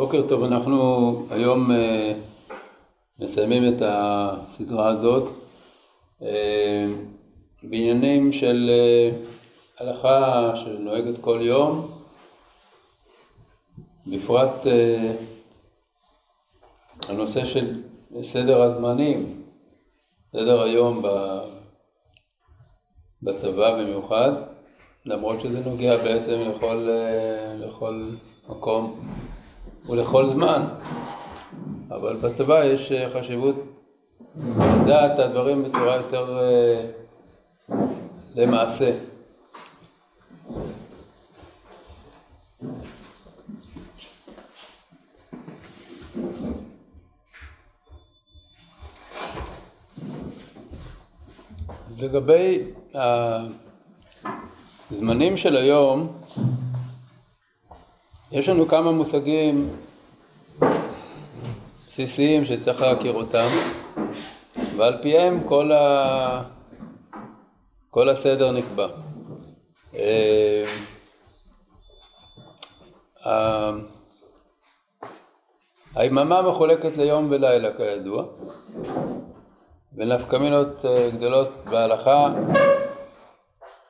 בוקר טוב, אנחנו היום אה, מסיימים את הסדרה הזאת אה, בעניינים של אה, הלכה שנוהגת כל יום, בפרט הנושא של סדר הזמנים, סדר היום בצבא במיוחד, למרות שזה נוגע בעצם לכל, לכל מקום ולכל זמן, אבל בצבא יש אה, חשיבות לדעת את הדברים בצורה יותר אה, למעשה. לגבי הזמנים של היום, יש לנו כמה מושגים בסיסיים שצריך להכיר אותם, ועל פיהם כל, ה... כל הסדר נקבע. אה, היממה מחולקת ליום ולילה כידוע, ונפקמינות אה, גדולות בהלכה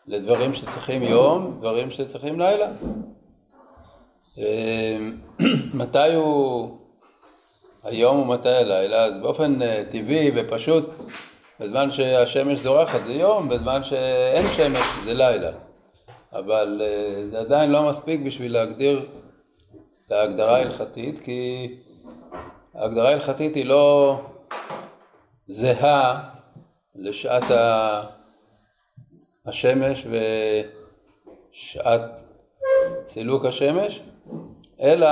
לדברים שצריכים יום, דברים שצריכים לילה. אה, מתי הוא היום ומתי הלילה? אז באופן אה, טבעי ופשוט, בזמן שהשמש זורחת זה יום, בזמן שאין שמש זה לילה. אבל אה, זה עדיין לא מספיק בשביל להגדיר את ההגדרה ההלכתית, כי ההגדרה ההלכתית היא לא זהה לשעת השמש ושעת סילוק השמש, אלא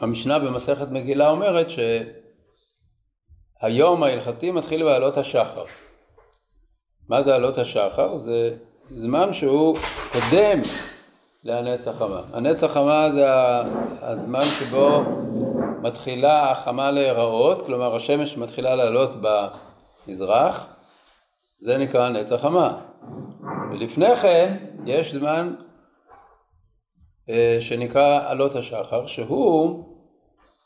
המשנה במסכת מגילה אומרת שהיום ההלכתי מתחיל בעלות השחר. מה זה עלות השחר? זה זמן שהוא קודם לנץ החמה. הנץ החמה זה הזמן שבו מתחילה החמה להיראות, כלומר השמש מתחילה לעלות במזרח, זה נקרא נץ החמה. ולפני כן יש זמן שנקרא עלות השחר, שהוא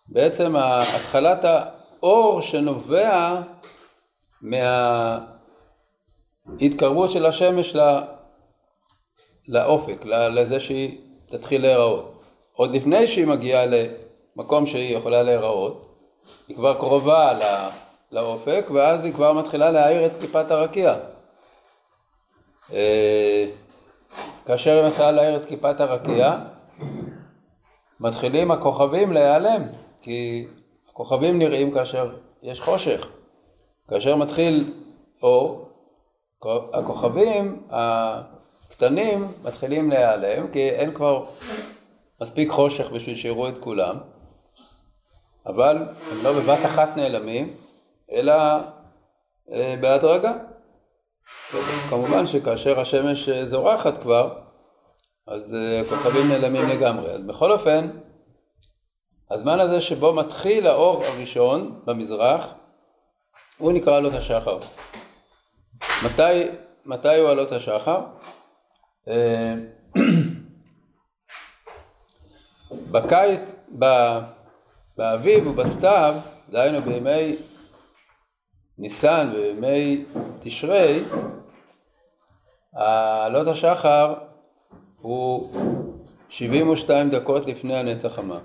בעצם התחלת האור שנובע מההתקרבות של השמש לאופק, לזה שהיא תתחיל להיראות. עוד לפני שהיא מגיעה למקום שהיא יכולה להיראות, היא כבר קרובה לאופק, ואז היא כבר מתחילה להאיר את כיפת הרקיע. כאשר מתחילה להאיר את כיפת הרקיע, מתחילים הכוכבים להיעלם, כי הכוכבים נראים כאשר יש חושך. כאשר מתחיל אור, הכוכבים הקטנים מתחילים להיעלם, כי אין כבר מספיק חושך בשביל שיראו את כולם, אבל הם לא בבת אחת נעלמים, אלא אה, בהדרגה. כמובן שכאשר השמש זורחת כבר, אז אה, הכוכבים נעלמים לגמרי. אז בכל אופן, הזמן הזה שבו מתחיל האור הראשון במזרח, הוא נקרא עלות השחר. מתי, מתי הוא עלות השחר? אה, בקיץ, באביב ובסתיו, דהיינו בימי ניסן ובימי תשרי, עלות השחר הוא 72 דקות לפני הנצח חמה.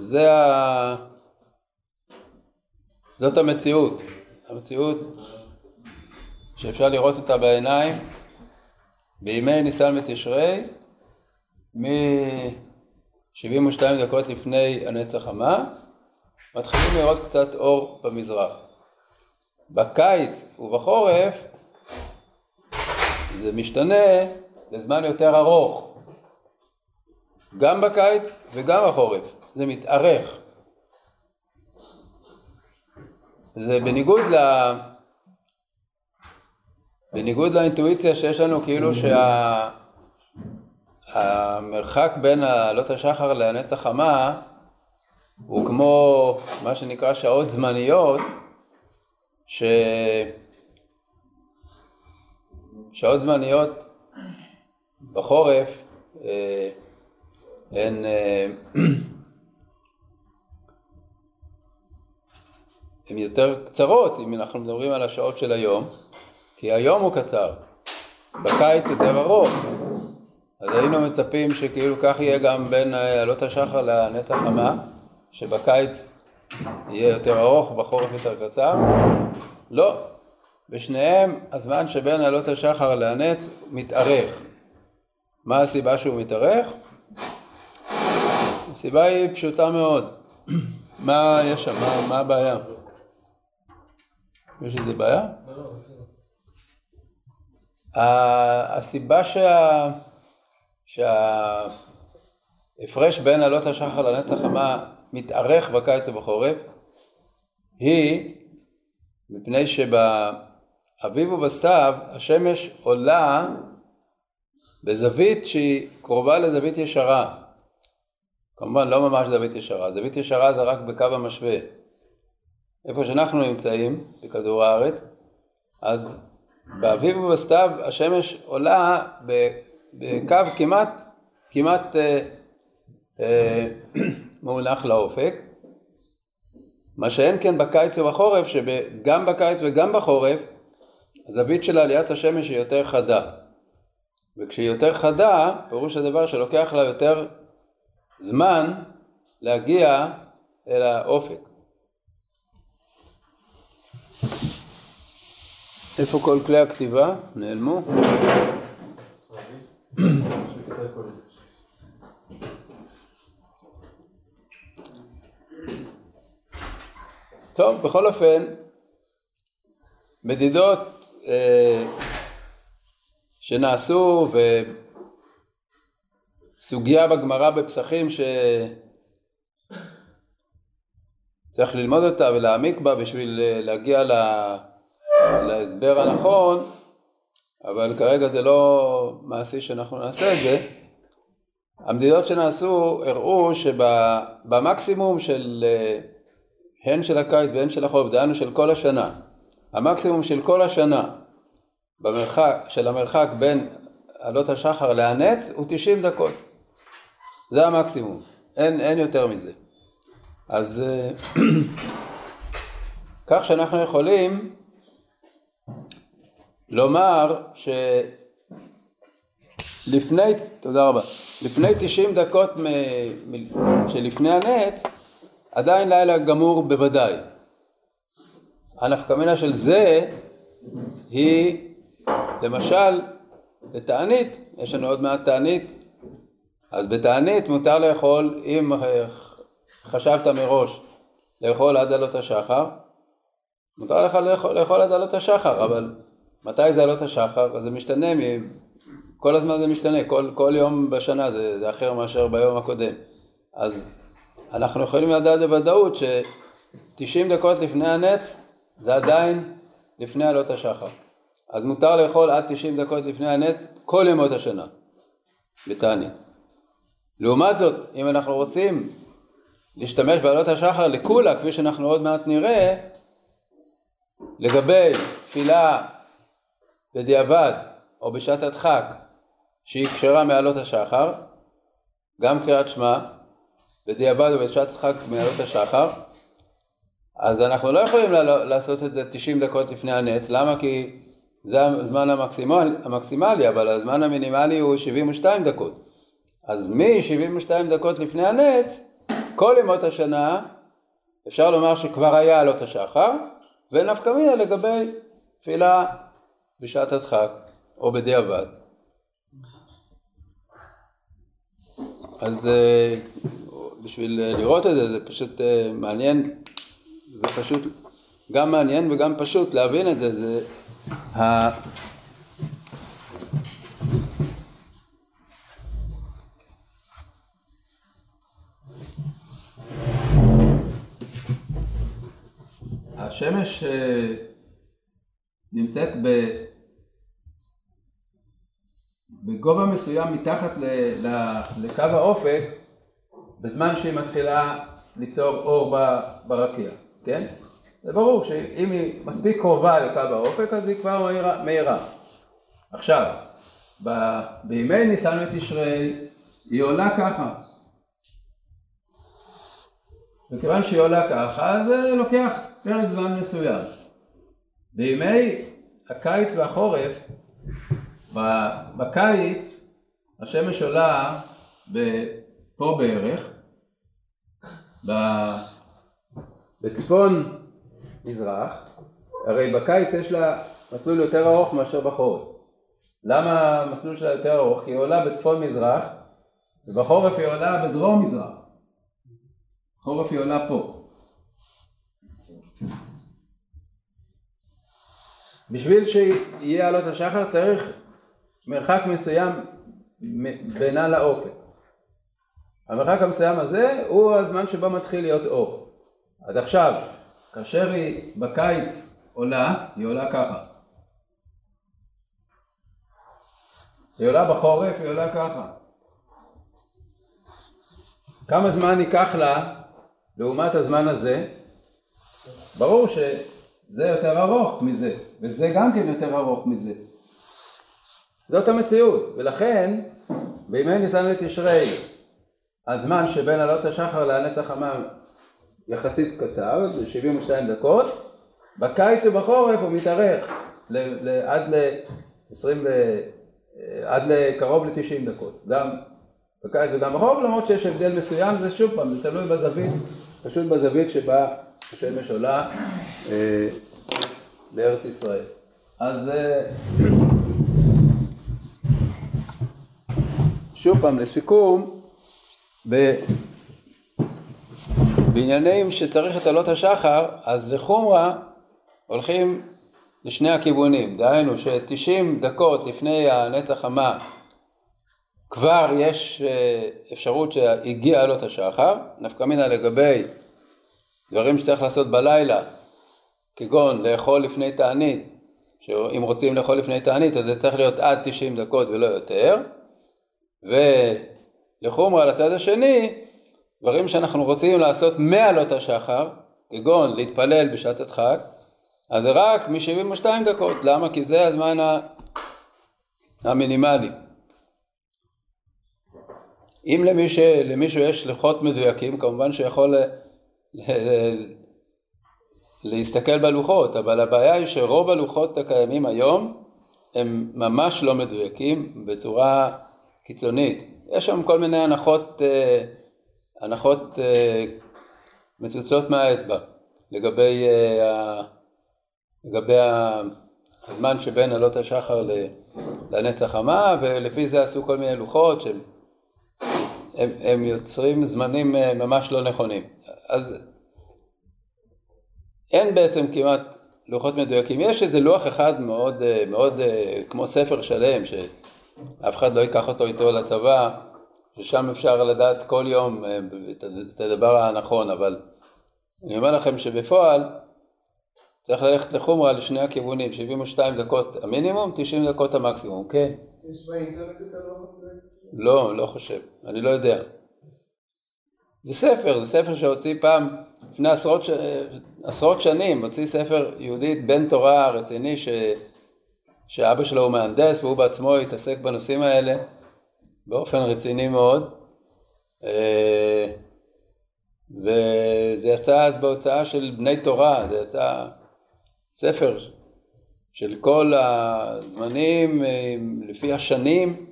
זה ה... זאת המציאות, המציאות שאפשר לראות אותה בעיניים בימי ניסן ותשרי מ-72 דקות לפני הנצח חמה מתחילים לראות קצת אור במזרח. בקיץ ובחורף זה משתנה לזמן יותר ארוך, גם בקיץ וגם בחורף, זה מתארך. זה בניגוד ל... בניגוד לאינטואיציה שיש לנו כאילו שה... בין עלות השחר לנצח חמה הוא כמו מה שנקרא שעות זמניות ש... שעות זמניות בחורף אה, הן, אה, הן יותר קצרות אם אנחנו מדברים על השעות של היום, כי היום הוא קצר, בקיץ יותר ארוך, אז היינו מצפים שכאילו כך יהיה גם בין אה, עלות השחר לנץ החמה, שבקיץ יהיה יותר ארוך, בחורף יותר קצר. לא, בשניהם הזמן שבין עלות השחר לנץ מתארך. מה הסיבה שהוא מתארך? הסיבה היא פשוטה מאוד. מה יש שם? מה, מה הבעיה? יש איזה בעיה? לא, לא. הסיבה שה... שההפרש בין עלות השחר לנץ החמה מתארך בקיץ ובחורף היא מפני שבאביב ובסתיו השמש עולה בזווית שהיא קרובה לזווית ישרה. כמובן לא ממש זווית ישרה, זווית ישרה זה רק בקו המשווה. איפה שאנחנו נמצאים, בכדור הארץ, אז באביב ובסתיו השמש עולה בקו כמעט, כמעט אה, אה, מונח לאופק, מה שאין כן בקיץ ובחורף, שגם בקיץ וגם בחורף הזווית של עליית השמש היא יותר חדה. וכשהיא יותר חדה, פירוש הדבר שלוקח לה יותר זמן להגיע אל האופק. איפה כל כלי הכתיבה? נעלמו? טוב, בכל אופן, מדידות אה, שנעשו וסוגיה בגמרא בפסחים שצריך ללמוד אותה ולהעמיק בה בשביל אה, להגיע לה... להסבר הנכון, אבל כרגע זה לא מעשי שאנחנו נעשה את זה. המדידות שנעשו הראו שבמקסימום של אה, הן של הקיץ והן של החורף, דהיינו של כל השנה, המקסימום של כל השנה במרחק, של המרחק בין עלות השחר להנץ הוא 90 דקות. זה המקסימום, אין, אין יותר מזה. אז אה, כך שאנחנו יכולים לומר שלפני, תודה רבה, לפני 90 דקות מ, מ, שלפני הנץ, עדיין לילה גמור בוודאי. הנפקמינה של זה היא למשל בתענית, יש לנו עוד מעט תענית, אז בתענית מותר לאכול, אם חשבת מראש לאכול עד עלות השחר, מותר לך לאכול, לאכול עד עלות השחר, אבל מתי זה עלות השחר? אז זה משתנה, כל הזמן זה משתנה, כל, כל יום בשנה זה, זה אחר מאשר ביום הקודם. אז אנחנו יכולים לדעת בוודאות ש-90 דקות לפני הנץ זה עדיין לפני עלות השחר. אז מותר לאכול עד 90 דקות לפני הנץ כל ימות השנה, בתענית. לעומת זאת, אם אנחנו רוצים להשתמש בעלות השחר לקולה, כפי שאנחנו עוד מעט נראה, לגבי תפילה בדיעבד או בשעת הדחק שהיא כשרה מעלות השחר, גם קריאת שמע, בדיעבד או בשעת הדחק מעלות השחר, אז אנחנו לא יכולים לעשות את זה 90 דקות לפני הנץ, למה? כי זה הזמן המקסימלי, המקסימלי אבל הזמן המינימלי הוא 72 דקות. אז מ-72 דקות לפני הנץ, כל ימות השנה, אפשר לומר שכבר היה עלות השחר, ונפקא מינה לגבי תפילה בשעת הדחק או בדיעבד. אז אה, בשביל לראות את זה, זה פשוט אה, מעניין, זה פשוט גם מעניין וגם פשוט להבין את זה, זה ה... השמש אה, נמצאת ב... בגובה מסוים מתחת. ל... לקו האופק בזמן שהיא מתחילה ליצור אור ברקיע, כן? זה ברור שאם היא מספיק קרובה לקו האופק אז היא כבר מהירה. עכשיו, ב... בימי ניסן ותשרי היא עולה ככה, וכיוון שהיא עולה ככה, זה לוקח פרק זמן מסוים. בימי הקיץ והחורף, בקיץ השמש עולה פה בערך, בצפון מזרח, הרי בקיץ יש לה מסלול יותר ארוך מאשר בחורף. למה המסלול שלה יותר ארוך? כי היא עולה בצפון מזרח ובחורף היא עולה בדרום מזרח. בחורף היא עולה פה. בשביל שיהיה עלות השחר צריך מרחק מסוים בינה לאופק. המרחק המסוים הזה הוא הזמן שבו מתחיל להיות אור. אז עכשיו, כאשר היא בקיץ עולה, היא עולה ככה. היא עולה בחורף, היא עולה ככה. כמה זמן ייקח לה לעומת הזמן הזה? ברור שזה יותר ארוך מזה, וזה גם כן יותר ארוך מזה. זאת המציאות, ולכן בימי ניסן לתשרי הזמן שבין עלות השחר לנצח המן יחסית קצר, זה 72 דקות, בקיץ ובחורף הוא מתארך עד ל-20 עד לקרוב ל-90 דקות, גם בקיץ וגם בחורף, למרות שיש הבדל מסוים, זה שוב פעם, זה תלוי בזווית, פשוט בזווית שבה השמש עולה אה, לארץ ישראל. אז אה, שוב פעם, לסיכום, ב... בעניינים שצריך את עלות השחר, אז לחומרה הולכים לשני הכיוונים, דהיינו ש-90 דקות לפני הנצח המה כבר יש אה, אפשרות שהגיע עלות השחר, נפקא מינה לגבי דברים שצריך לעשות בלילה, כגון לאכול לפני תענית, שאם רוצים לאכול לפני תענית אז זה צריך להיות עד 90 דקות ולא יותר, ולחומרה לצד השני, דברים שאנחנו רוצים לעשות מעלות השחר, כגון להתפלל בשעת הדחק, אז זה רק מ-72 דקות, למה? כי זה הזמן המינימלי. אם למישהו, למישהו יש לוחות מדויקים, כמובן שיכול להסתכל בלוחות, אבל הבעיה היא שרוב הלוחות הקיימים היום הם ממש לא מדויקים בצורה קיצונית. יש שם כל מיני הנחות, אה, הנחות אה, מצוצות מהאצבע לגבי אה, לגבי הזמן שבין עלות השחר לנצח המה, ולפי זה עשו כל מיני לוחות שהם הם, הם יוצרים זמנים ממש לא נכונים. אז אין בעצם כמעט לוחות מדויקים. יש איזה לוח אחד מאוד, מאוד כמו ספר שלם, שאף אחד לא ייקח אותו איתו לצבא, ששם אפשר לדעת כל יום את הדבר הנכון, אבל אני אומר לכם שבפועל צריך ללכת לחומרה לשני הכיוונים, 72 דקות המינימום, 90 דקות המקסימום, כן? יש באינטרנט הלוח לא, לא חושב, אני לא יודע. זה ספר, זה ספר שהוציא פעם, לפני עשרות, ש... עשרות שנים, הוציא ספר יהודית בן תורה רציני ש... שאבא שלו הוא מהנדס והוא בעצמו התעסק בנושאים האלה באופן רציני מאוד. אה, וזה יצא אז בהוצאה של בני תורה, זה יצא ספר של כל הזמנים אה, לפי השנים,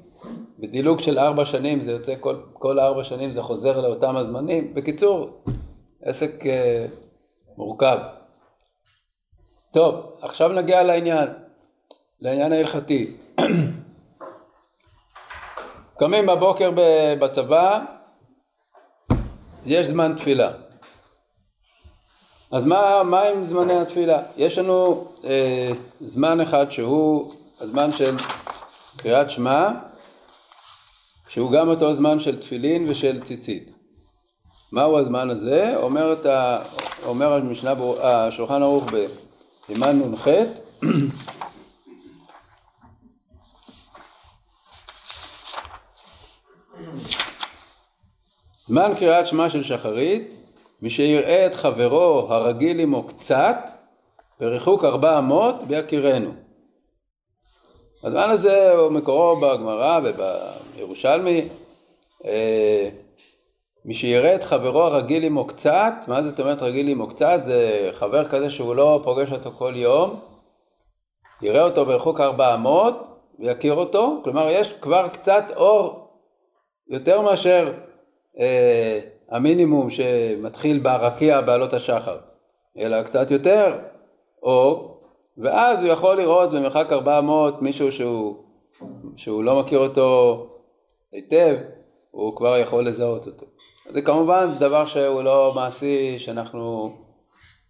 בדילוג של ארבע שנים זה יוצא כל, כל ארבע שנים זה חוזר לאותם הזמנים. בקיצור, עסק אה, מורכב. טוב, עכשיו נגיע לעניין, לעניין ההלכתי. קמים בבוקר בצבא, יש זמן תפילה. אז מה, מה עם זמני התפילה? יש לנו אה, זמן אחד שהוא הזמן של קריאת שמע, שהוא גם אותו זמן של תפילין ושל ציצית. מהו הזמן הזה? אומר, ה, אומר השולחן ערוך בסימן נ"ח זמן קריאת שמע של שחרית מי שיראה את חברו הרגיל עמו קצת, בריחוק ארבע אמות, ויכירנו. הזמן הזה הוא מקורו בגמרא ובירושלמי, אה, מי שיראה את חברו הרגיל עמו קצת, מה זאת אומרת רגיל עמו קצת? זה חבר כזה שהוא לא פוגש אותו כל יום, יראה אותו ברחוק ארבע אמות ויכיר אותו, כלומר יש כבר קצת אור יותר מאשר אה, המינימום שמתחיל ברקיע בעלות השחר, אלא קצת יותר אור, ואז הוא יכול לראות במרחק ארבע אמות מישהו שהוא, שהוא לא מכיר אותו היטב, הוא כבר יכול לזהות אותו. זה כמובן דבר שהוא לא מעשי, שאנחנו,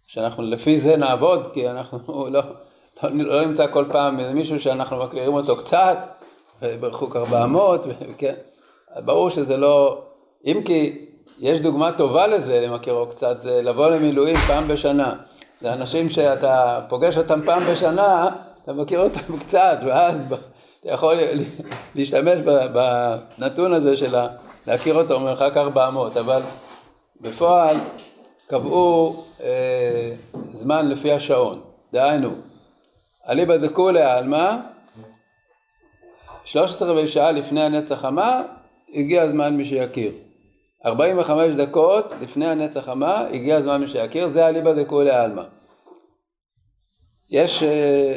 שאנחנו לפי זה נעבוד, כי אנחנו לא, לא, לא נמצא כל פעם מישהו שאנחנו מכירים אותו קצת, ברחוק ארבע אמות, כן, ברור שזה לא, אם כי יש דוגמה טובה לזה, למכירו קצת, זה לבוא למילואים פעם בשנה. זה אנשים שאתה פוגש אותם פעם בשנה, אתה מכיר אותם קצת, ואז אתה יכול להשתמש בנתון הזה של להכיר אותו מרחק 400, אבל בפועל קבעו אה, זמן לפי השעון, דהיינו, אליבא דכולי עלמא, 13 רבעי שעה לפני הנצח חמה, הגיע הזמן מי שיכיר. 45 דקות לפני הנצח חמה, הגיע הזמן מי שיכיר, זה אליבא דכולי עלמא. יש אה,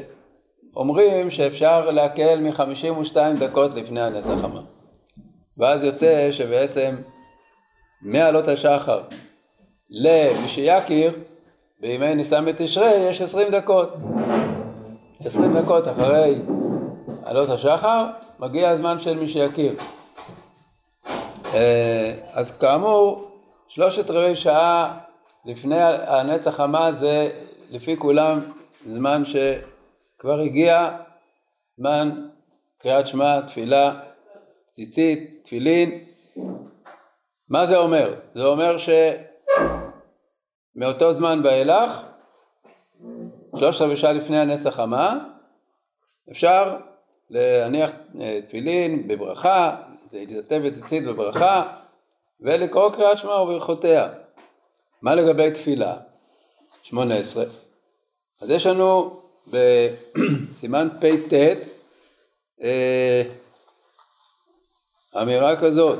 אומרים שאפשר להקל מ-52 דקות לפני הנצח חמה. ואז יוצא שבעצם מעלות השחר למי שיכיר, בימי ניסן בתשרי יש 20 דקות. 20 דקות אחרי עלות השחר, מגיע הזמן של מי שיכיר. אה, אז כאמור, שלושת רבעי שעה לפני הנצח חמה זה לפי כולם זמן שכבר הגיע זמן קריאת שמע, תפילה, ציצית, תפילין. מה זה אומר? זה אומר שמאותו זמן ואילך, שלושת רבעי שעה לפני הנצח חמה, אפשר להניח אה, תפילין בברכה, להתעטב בציצית בברכה, ולקרוא קריאת שמע וברכותיה. מה לגבי תפילה? שמונה עשרה. אז יש לנו בסימן פט אה, אמירה כזאת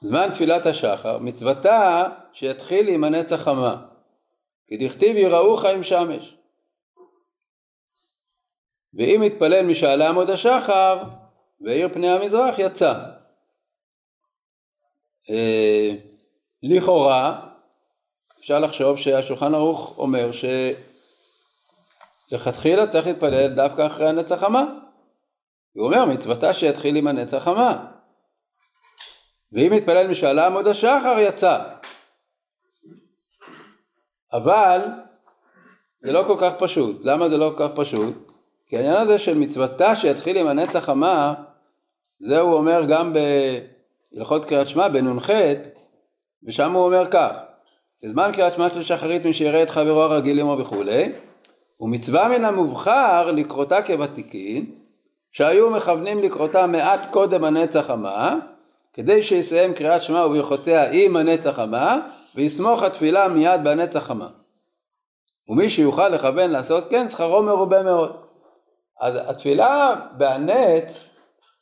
זמן תפילת השחר, מצוותה שיתחיל עם הנצח חמה, כי דכתיב יראוך עם שמש. ואם יתפלל משעלה עמוד השחר, והאיר פני המזרח, יצא. אה, לכאורה אפשר לחשוב שהשולחן ערוך אומר שלכתחילה צריך להתפלל דווקא אחרי הנצח חמה. הוא אומר מצוותה שיתחיל עם הנצח חמה. ואם יתפלל משאלה עמוד השחר יצא. אבל זה לא כל כך פשוט. למה זה לא כל כך פשוט? כי העניין הזה של מצוותה שיתחיל עם הנצח חמה, זה הוא אומר גם ב... הלכות קריאת שמע בנ"ח, ושם הוא אומר כך: בזמן קריאת שמע של שחרית מי שיראה את חברו הרגיל עמו וכולי, ומצווה מן המובחר לקרותה כוותיקין, שהיו מכוונים לקרותה מעט קודם הנצח המה, כדי שיסיים קריאת שמע וברכותיה עם הנצח המה, ויסמוך התפילה מיד בנצח המה. ומי שיוכל לכוון לעשות כן, שכרו מרובה מאוד. אז התפילה בהנץ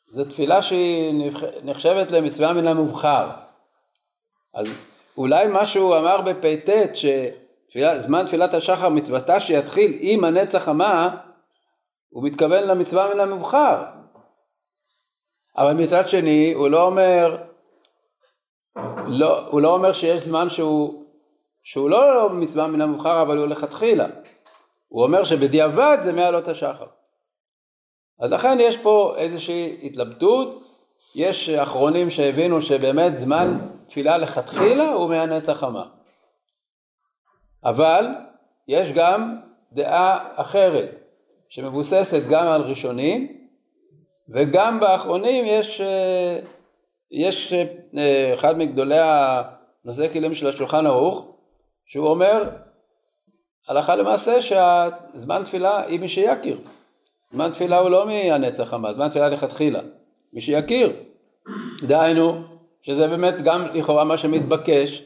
זו תפילה שהיא נחשבת למצווה מן המובחר. אז אולי מה שהוא אמר בפט שזמן תפילת השחר מצוותה שיתחיל עם הנצח המה, הוא מתכוון למצווה מן המובחר. אבל מצד שני הוא לא אומר, לא, הוא לא אומר שיש זמן שהוא, שהוא לא מצווה מן המובחר אבל הוא לכתחילה. הוא אומר שבדיעבד זה מעלות השחר. אז לכן יש פה איזושהי התלבטות, יש אחרונים שהבינו שבאמת זמן תפילה לכתחילה הוא מהנצח חמה. אבל יש גם דעה אחרת שמבוססת גם על ראשונים וגם באחרונים יש, יש אחד מגדולי הנושאי כלים של השולחן ערוך שהוא אומר הלכה למעשה שהזמן תפילה היא מי שיכיר זמן תפילה הוא לא מהנצח חמה, זמן תפילה לכתחילה, מי שיכיר. דהיינו, שזה באמת גם לכאורה מה שמתבקש,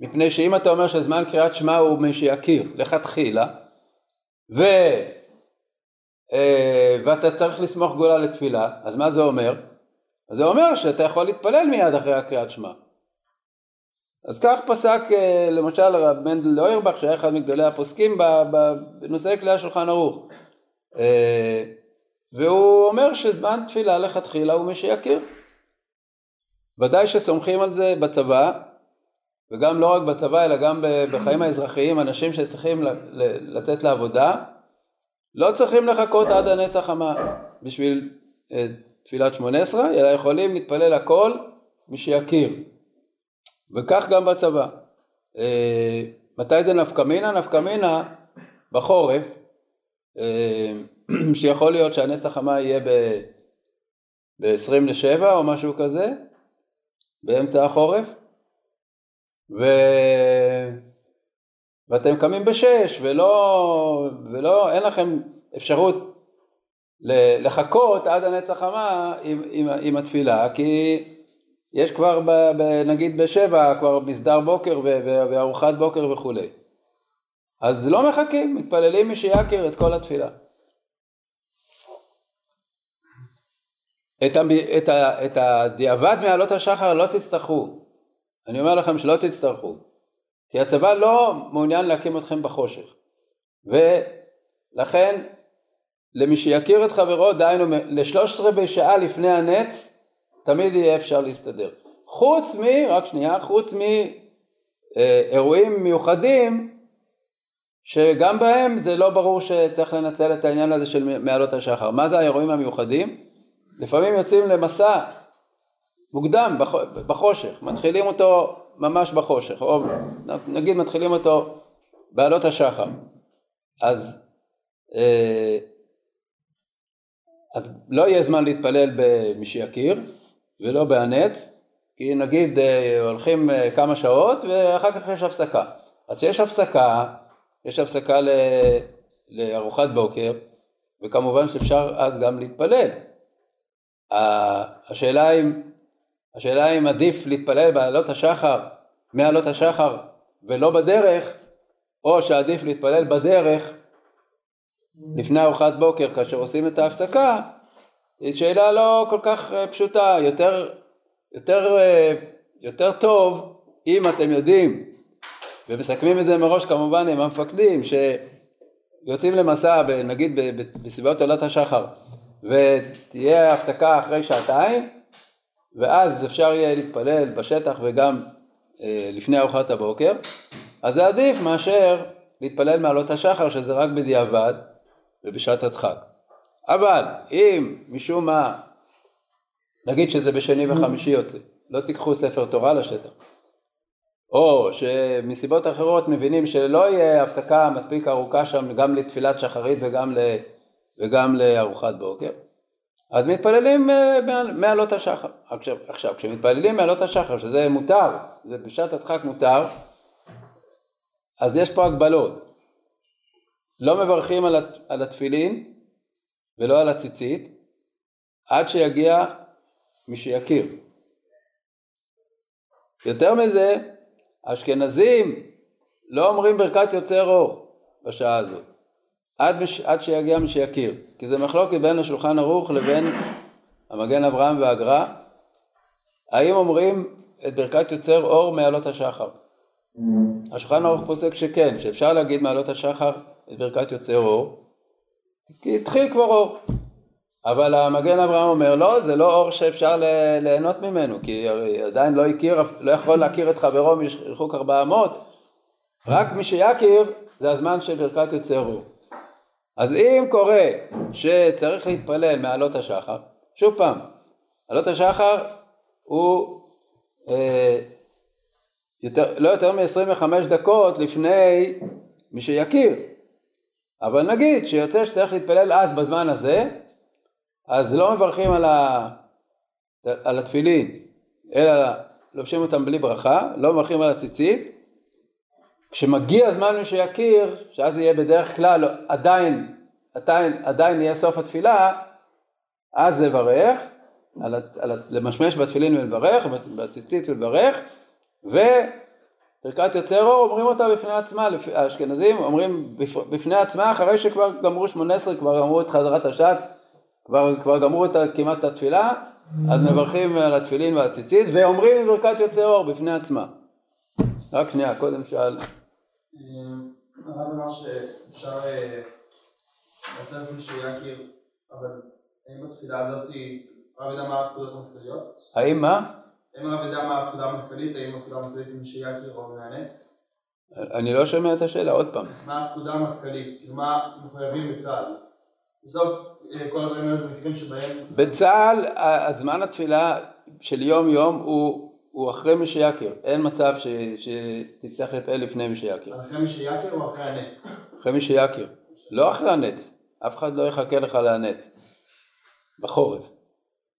מפני שאם אתה אומר שזמן קריאת שמע הוא מי שיכיר לכתחילה, אה, ואתה צריך לסמוך גולה לתפילה, אז מה זה אומר? זה אומר שאתה יכול להתפלל מיד אחרי הקריאת שמע. אז כך פסק אה, למשל רב מנדל לאוירבך שהיה אחד מגדולי הפוסקים בנושאי כלי השולחן ערוך. אה, והוא אומר שזמן תפילה לכתחילה הוא מי שיכיר. ודאי שסומכים על זה בצבא, וגם לא רק בצבא אלא גם בחיים האזרחיים, אנשים שצריכים לצאת לעבודה, לא צריכים לחכות עד הנצח המה בשביל אה, תפילת שמונה עשרה, אלא יכולים להתפלל הכל מי שיכיר. וכך גם בצבא. אה, מתי זה נפקא מינה? נפקא מינה בחורף, שיכול להיות שהנצח המה יהיה ב-27 או משהו כזה, באמצע החורף, ו... ואתם קמים בשש ולא, ולא, אין לכם אפשרות לחכות עד הנצח המה עם, עם, עם התפילה, כי יש כבר ב, ב, נגיד בשבע כבר מסדר בוקר וארוחת בוקר וכולי. אז לא מחכים, מתפללים מי שיכיר את כל התפילה. את, ה, את, ה, את הדיעבד מעלות השחר לא תצטרכו. אני אומר לכם שלא תצטרכו. כי הצבא לא מעוניין להקים אתכם בחושך. ולכן למי שיכיר את חברו, דהיינו לשלושת רבעי שעה לפני הנץ, תמיד יהיה אפשר להסתדר. חוץ מ... רק שנייה, חוץ מאירועים מיוחדים, שגם בהם זה לא ברור שצריך לנצל את העניין הזה של מעלות השחר. מה זה האירועים המיוחדים? לפעמים יוצאים למסע מוקדם בחושך, מתחילים אותו ממש בחושך, או נגיד מתחילים אותו בעלות השחר. אז אה, אז לא יהיה זמן להתפלל במי שיכיר ולא בהנץ, כי נגיד אה, הולכים אה, כמה שעות ואחר כך יש הפסקה. אז כשיש הפסקה, יש הפסקה ל... לארוחת בוקר, וכמובן שאפשר אז גם להתפלל. השאלה אם, השאלה אם עדיף להתפלל בעלות השחר, מעלות השחר ולא בדרך, או שעדיף להתפלל בדרך לפני ארוחת בוקר כאשר עושים את ההפסקה, היא שאלה לא כל כך אה, פשוטה, יותר, יותר, אה, יותר טוב אם אתם יודעים ומסכמים את זה מראש כמובן עם המפקדים שיוצאים למסע נגיד בסביבות עולת השחר. ותהיה הפסקה אחרי שעתיים ואז אפשר יהיה להתפלל בשטח וגם אה, לפני ארוחת הבוקר. אז זה עדיף מאשר להתפלל מעלות השחר שזה רק בדיעבד ובשעת הדחק. אבל אם משום מה, נגיד שזה בשני וחמישי יוצא, לא תיקחו ספר תורה לשטח, או שמסיבות אחרות מבינים שלא יהיה הפסקה מספיק ארוכה שם גם לתפילת שחרית וגם, ל, וגם לארוחת בוקר, אז מתפללים אה, מעלות השחר. עכשיו, עכשיו, כשמתפללים מעלות השחר, שזה מותר, זה בשעת הדחק מותר, אז יש פה הגבלות. לא מברכים על התפילין ולא על הציצית עד שיגיע מי שיכיר. יותר מזה, אשכנזים לא אומרים ברכת יוצר אור בשעה הזאת, עד, בש... עד שיגיע מי שיכיר, כי זה מחלוקת בין השולחן ערוך לבין המגן אברהם והגר"א, האם אומרים את ברכת יוצר אור מעלות השחר. השולחן ערוך פוסק שכן, שאפשר להגיד מעלות השחר את ברכת יוצר אור, כי התחיל כבר אור. אבל המגן אברהם אומר לא, זה לא אור שאפשר ליהנות ממנו, כי עדיין לא הכיר, לא יכול להכיר את חברו מרחוק ארבע אמות, רק מי שיכיר זה הזמן של ברכת יוצר אור. אז אם קורה שצריך להתפלל מעלות השחר, שוב פעם, עלות השחר הוא אה, יותר, לא יותר מ-25 דקות לפני מי שיכיר. אבל נגיד שיוצא שצריך להתפלל אז בזמן הזה, אז לא מברכים על, ה... על התפילין, אלא לובשים אותם בלי ברכה, לא מברכים על הציצית. כשמגיע הזמן שיכיר, שאז יהיה בדרך כלל עדיין, עדיין, עדיין יהיה סוף התפילה, אז לברך, על, על, למשמש בתפילין ולברך, בציצית ולברך, ברכת יוצר אור אומרים אותה בפני עצמה, האשכנזים אומרים בפני עצמה אחרי שכבר גמרו שמונה עשרה, כבר גמרו את חזרת השעת, כבר, כבר גמרו את, כמעט את התפילה, אז מברכים על התפילין והציצית ואומרים ברכת יוצר אור בפני עצמה. רק שנייה, קודם שאל. הרב אמר שאפשר לעשות מישהו יכיר, אבל האם בתפילה הזאת, הרב יודע מה הפקודות המתקליות? האם מה? האם הרב יודע מה הפקודה המתקלית? האם הפקודה המתקלית היא מישהו יכיר או מהנץ? אני לא שומע את השאלה, עוד פעם. מה הפקודה המטכ"לית? כאילו מה מחויבים בצה"ל? בסוף כל הדברים האלה זה מקרים שבהם... בצה"ל הזמן התפילה של יום יום הוא, הוא אחרי מי שיכיר, אין מצב ש, שתצטרך להתפעל לפני מי שיכיר. אחרי מי שיכיר או אחרי הנץ? אחרי מי שיכיר, לא אחרי הנץ, אף אחד לא יחכה לך להנץ, בחורף.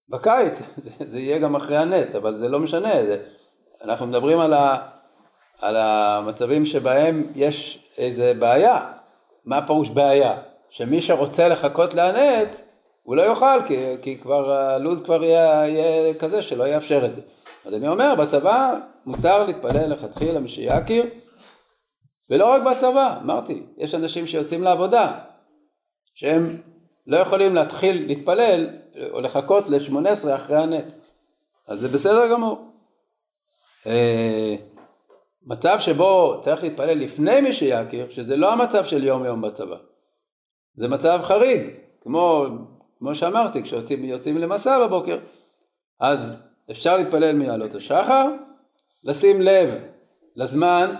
בקיץ זה, זה יהיה גם אחרי הנץ, אבל זה לא משנה, זה, אנחנו מדברים על, ה, על המצבים שבהם יש איזה בעיה. מה פירוש בעיה? שמי שרוצה לחכות להנץ, הוא לא יוכל, כי, כי כבר הלו"ז כבר יהיה, יהיה כזה שלא יאפשר את זה. אז אני אומר, בצבא מותר להתפלל לכתחילה מי שיכיר, ולא רק בצבא, אמרתי, יש אנשים שיוצאים לעבודה, שהם לא יכולים להתחיל להתפלל או לחכות ל-18 אחרי הנט. אז זה בסדר גמור. אה, מצב שבו צריך להתפלל לפני מי שיכיר, שזה לא המצב של יום יום בצבא. זה מצב חריג, כמו, כמו שאמרתי, כשיוצאים למסע בבוקר, אז אפשר להתפלל מעלות השחר, לשים לב לזמן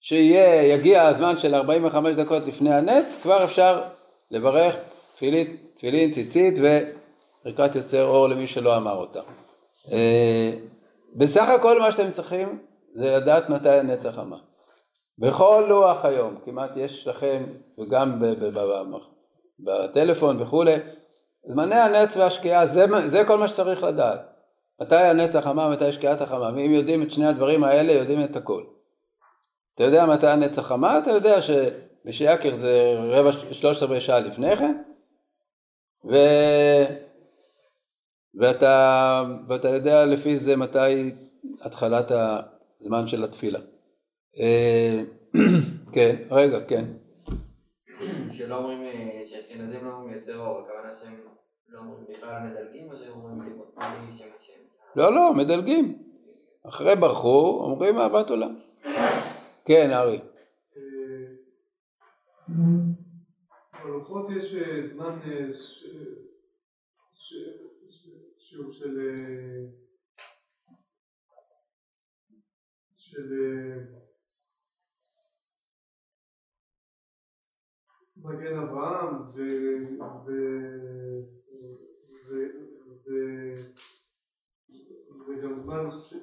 שיהיה, יגיע הזמן של 45 דקות לפני הנץ, כבר אפשר לברך תפילין, תפילין ציצית וברכת יוצר אור למי שלא אמר אותה. אה, בסך הכל מה שאתם צריכים זה לדעת מתי הנצח אמר. בכל לוח היום, כמעט יש לכם, וגם בטלפון וכולי, זמני הנץ והשקיעה, זה, זה כל מה שצריך לדעת. מתי הנץ החמה, מתי שקיעת החמה, ואם יודעים את שני הדברים האלה, יודעים את הכל. אתה יודע מתי הנץ החמה, אתה יודע שבשייקר זה רבע, שלושת רבעי שעה לפני כן, ו... ואתה, ואתה יודע לפי זה מתי התחלת הזמן של התפילה. אה, כן, רגע, כן. שלא אומרים, אה, שאשכנזים לא אומרים יוצר אור, הכוונה שהם לא אומרים בכלל מדלגים או שהם אומרים בלי שם השם? לא, לא, מדלגים. אחרי ברכו אומרים אהבת עולם. כן, ארי. בלוחות יש זמן שהוא של של מגן אברהם ו... ו... ו... ו... וגם זמן ש...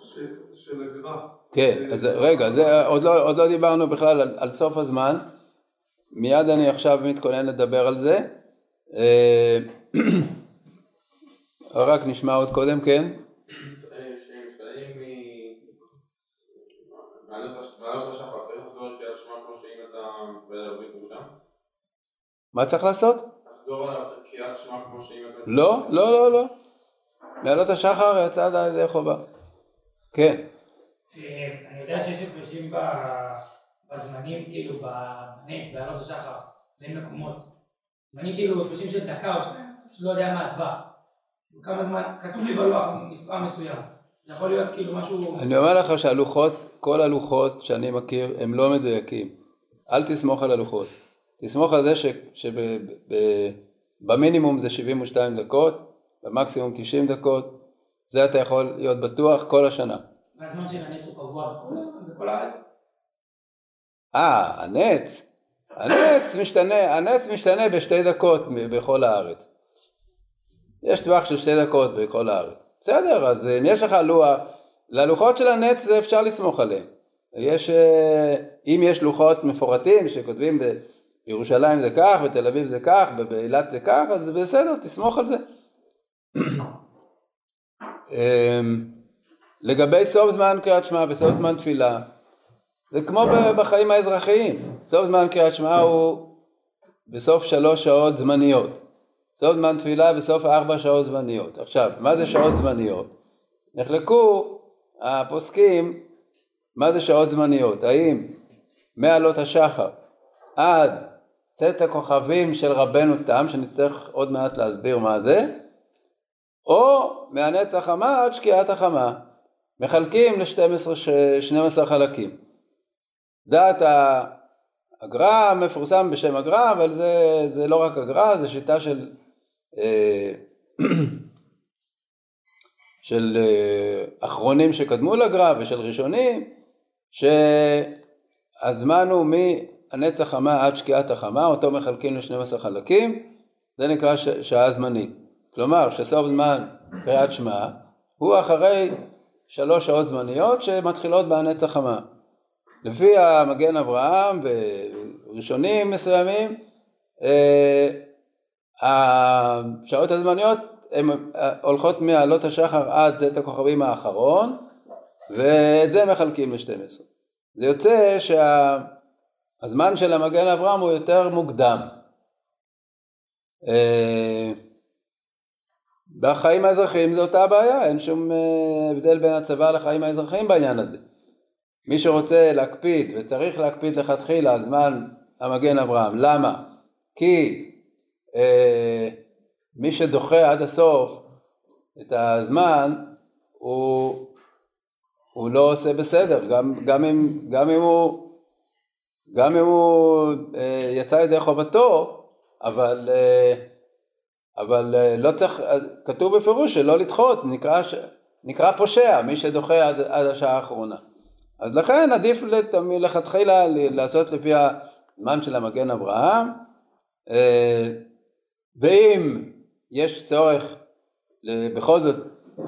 ש... של הגר"א. כן, אז רגע, זה, עוד, לא, עוד לא דיברנו בכלל על, על סוף הזמן, מיד אני עכשיו מתכונן לדבר על זה, אה, רק נשמע עוד קודם, כן? מה צריך לעשות? לחזור על קריאת שמע כמו שאם אתה... לא, לא, לא, לא. מעלות השחר יצא ידי חובה. כן. אני יודע שיש הפרשים בזמנים, כאילו, בנט, בעלות השחר, בין מקומות. זמנים כאילו הפרשים של דקה או שניים, פשוט לא יודע מה הטווח. כמה זמן, כתוב לי בלוח מספר מסוים. זה יכול להיות כאילו משהו... אני אומר לך שהלוחות, כל הלוחות שאני מכיר, הם לא מדויקים. אל תסמוך על הלוחות. תסמוך על זה שבמינימום זה 72 דקות, במקסימום 90 דקות, זה אתה יכול להיות בטוח כל השנה. והזמן של הנץ הוא קבוע בכל הארץ? אה, הנץ. הנץ משתנה, הנץ משתנה בשתי דקות בכל הארץ. יש טווח של שתי דקות בכל הארץ. בסדר, אז אם יש לך לוח, ללוחות של הנץ זה אפשר לסמוך עליהם. יש, אה, אם יש לוחות מפורטים שכותבים בירושלים זה כך, בתל אביב זה כך, באילת זה כך, אז בסדר, תסמוך על זה. אמ, לגבי סוף זמן קריאת שמע וסוף זמן תפילה, זה כמו בחיים האזרחיים, סוף זמן קריאת שמע הוא בסוף שלוש שעות זמניות, סוף זמן תפילה בסוף ארבע שעות זמניות. עכשיו, מה זה שעות זמניות? נחלקו הפוסקים מה זה שעות זמניות? האם מעלות השחר עד צאת הכוכבים של רבנו תם, שנצטרך עוד מעט להסביר מה זה, או מהנצח חמה עד שקיעת החמה. מחלקים ל-12 חלקים. דעת הגר"א מפורסם בשם הגר"א, אבל זה, זה לא רק הגר"א, זה שיטה של, אה, של אה, אחרונים שקדמו לגר"א ושל ראשונים, שהזמן הוא מהנצח חמה עד שקיעת החמה, אותו מחלקים ל-12 חלקים, זה נקרא שעה זמנית. כלומר, שסוף זמן קריאת שמע הוא אחרי שלוש שעות זמניות שמתחילות בהנץ החמה. לפי המגן אברהם וראשונים מסוימים, אה, השעות הזמניות הן הולכות מעלות השחר עד זית הכוכבים האחרון, ואת זה מחלקים ל-12. זה יוצא שהזמן של המגן אברהם הוא יותר מוקדם. אה, בחיים האזרחיים זו אותה בעיה, אין שום אה, הבדל בין הצבא לחיים האזרחיים בעניין הזה. מי שרוצה להקפיד וצריך להקפיד לכתחילה על זמן המגן אברהם, למה? כי אה, מי שדוחה עד הסוף את הזמן הוא, הוא לא עושה בסדר, גם, גם, אם, גם אם הוא, גם אם הוא אה, יצא ידי חובתו, אבל אה, אבל אה, לא צריך, כתוב בפירוש שלא לדחות, נקרא, נקרא פושע, מי שדוחה עד, עד השעה האחרונה. אז לכן עדיף מלכתחילה לעשות לפי הזמן של המגן אברהם, ואם יש צורך בכל זאת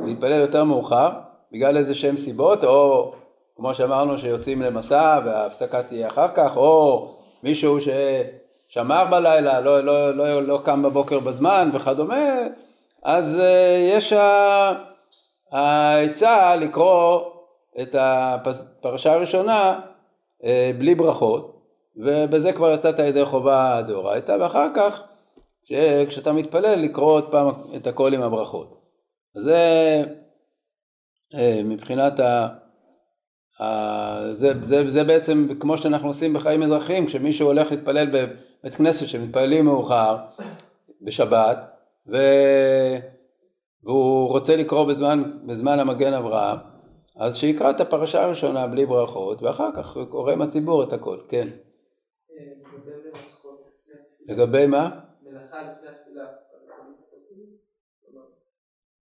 להתפלל יותר מאוחר, בגלל איזה שהם סיבות, או כמו שאמרנו שיוצאים למסע וההפסקה תהיה אחר כך, או מישהו ש... שמר בלילה, לא, לא, לא, לא קם בבוקר בזמן וכדומה, אז uh, יש העצה לקרוא את הפרשה הראשונה uh, בלי ברכות, ובזה כבר יצאת ידי חובה דאורייתא, ואחר כך, כשאתה מתפלל, לקרוא עוד פעם את הכל עם הברכות. זה uh, מבחינת ה... זה, זה, זה בעצם כמו שאנחנו עושים בחיים אזרחיים, כשמישהו הולך להתפלל בבית כנסת שמתפללים מאוחר בשבת, ו... והוא רוצה לקרוא בזמן, בזמן המגן אברהם, אז שיקרא את הפרשה הראשונה בלי ברכות, ואחר כך קורא עם הציבור את הכל, כן. לגבי מה? מלאכה לפני התפילה.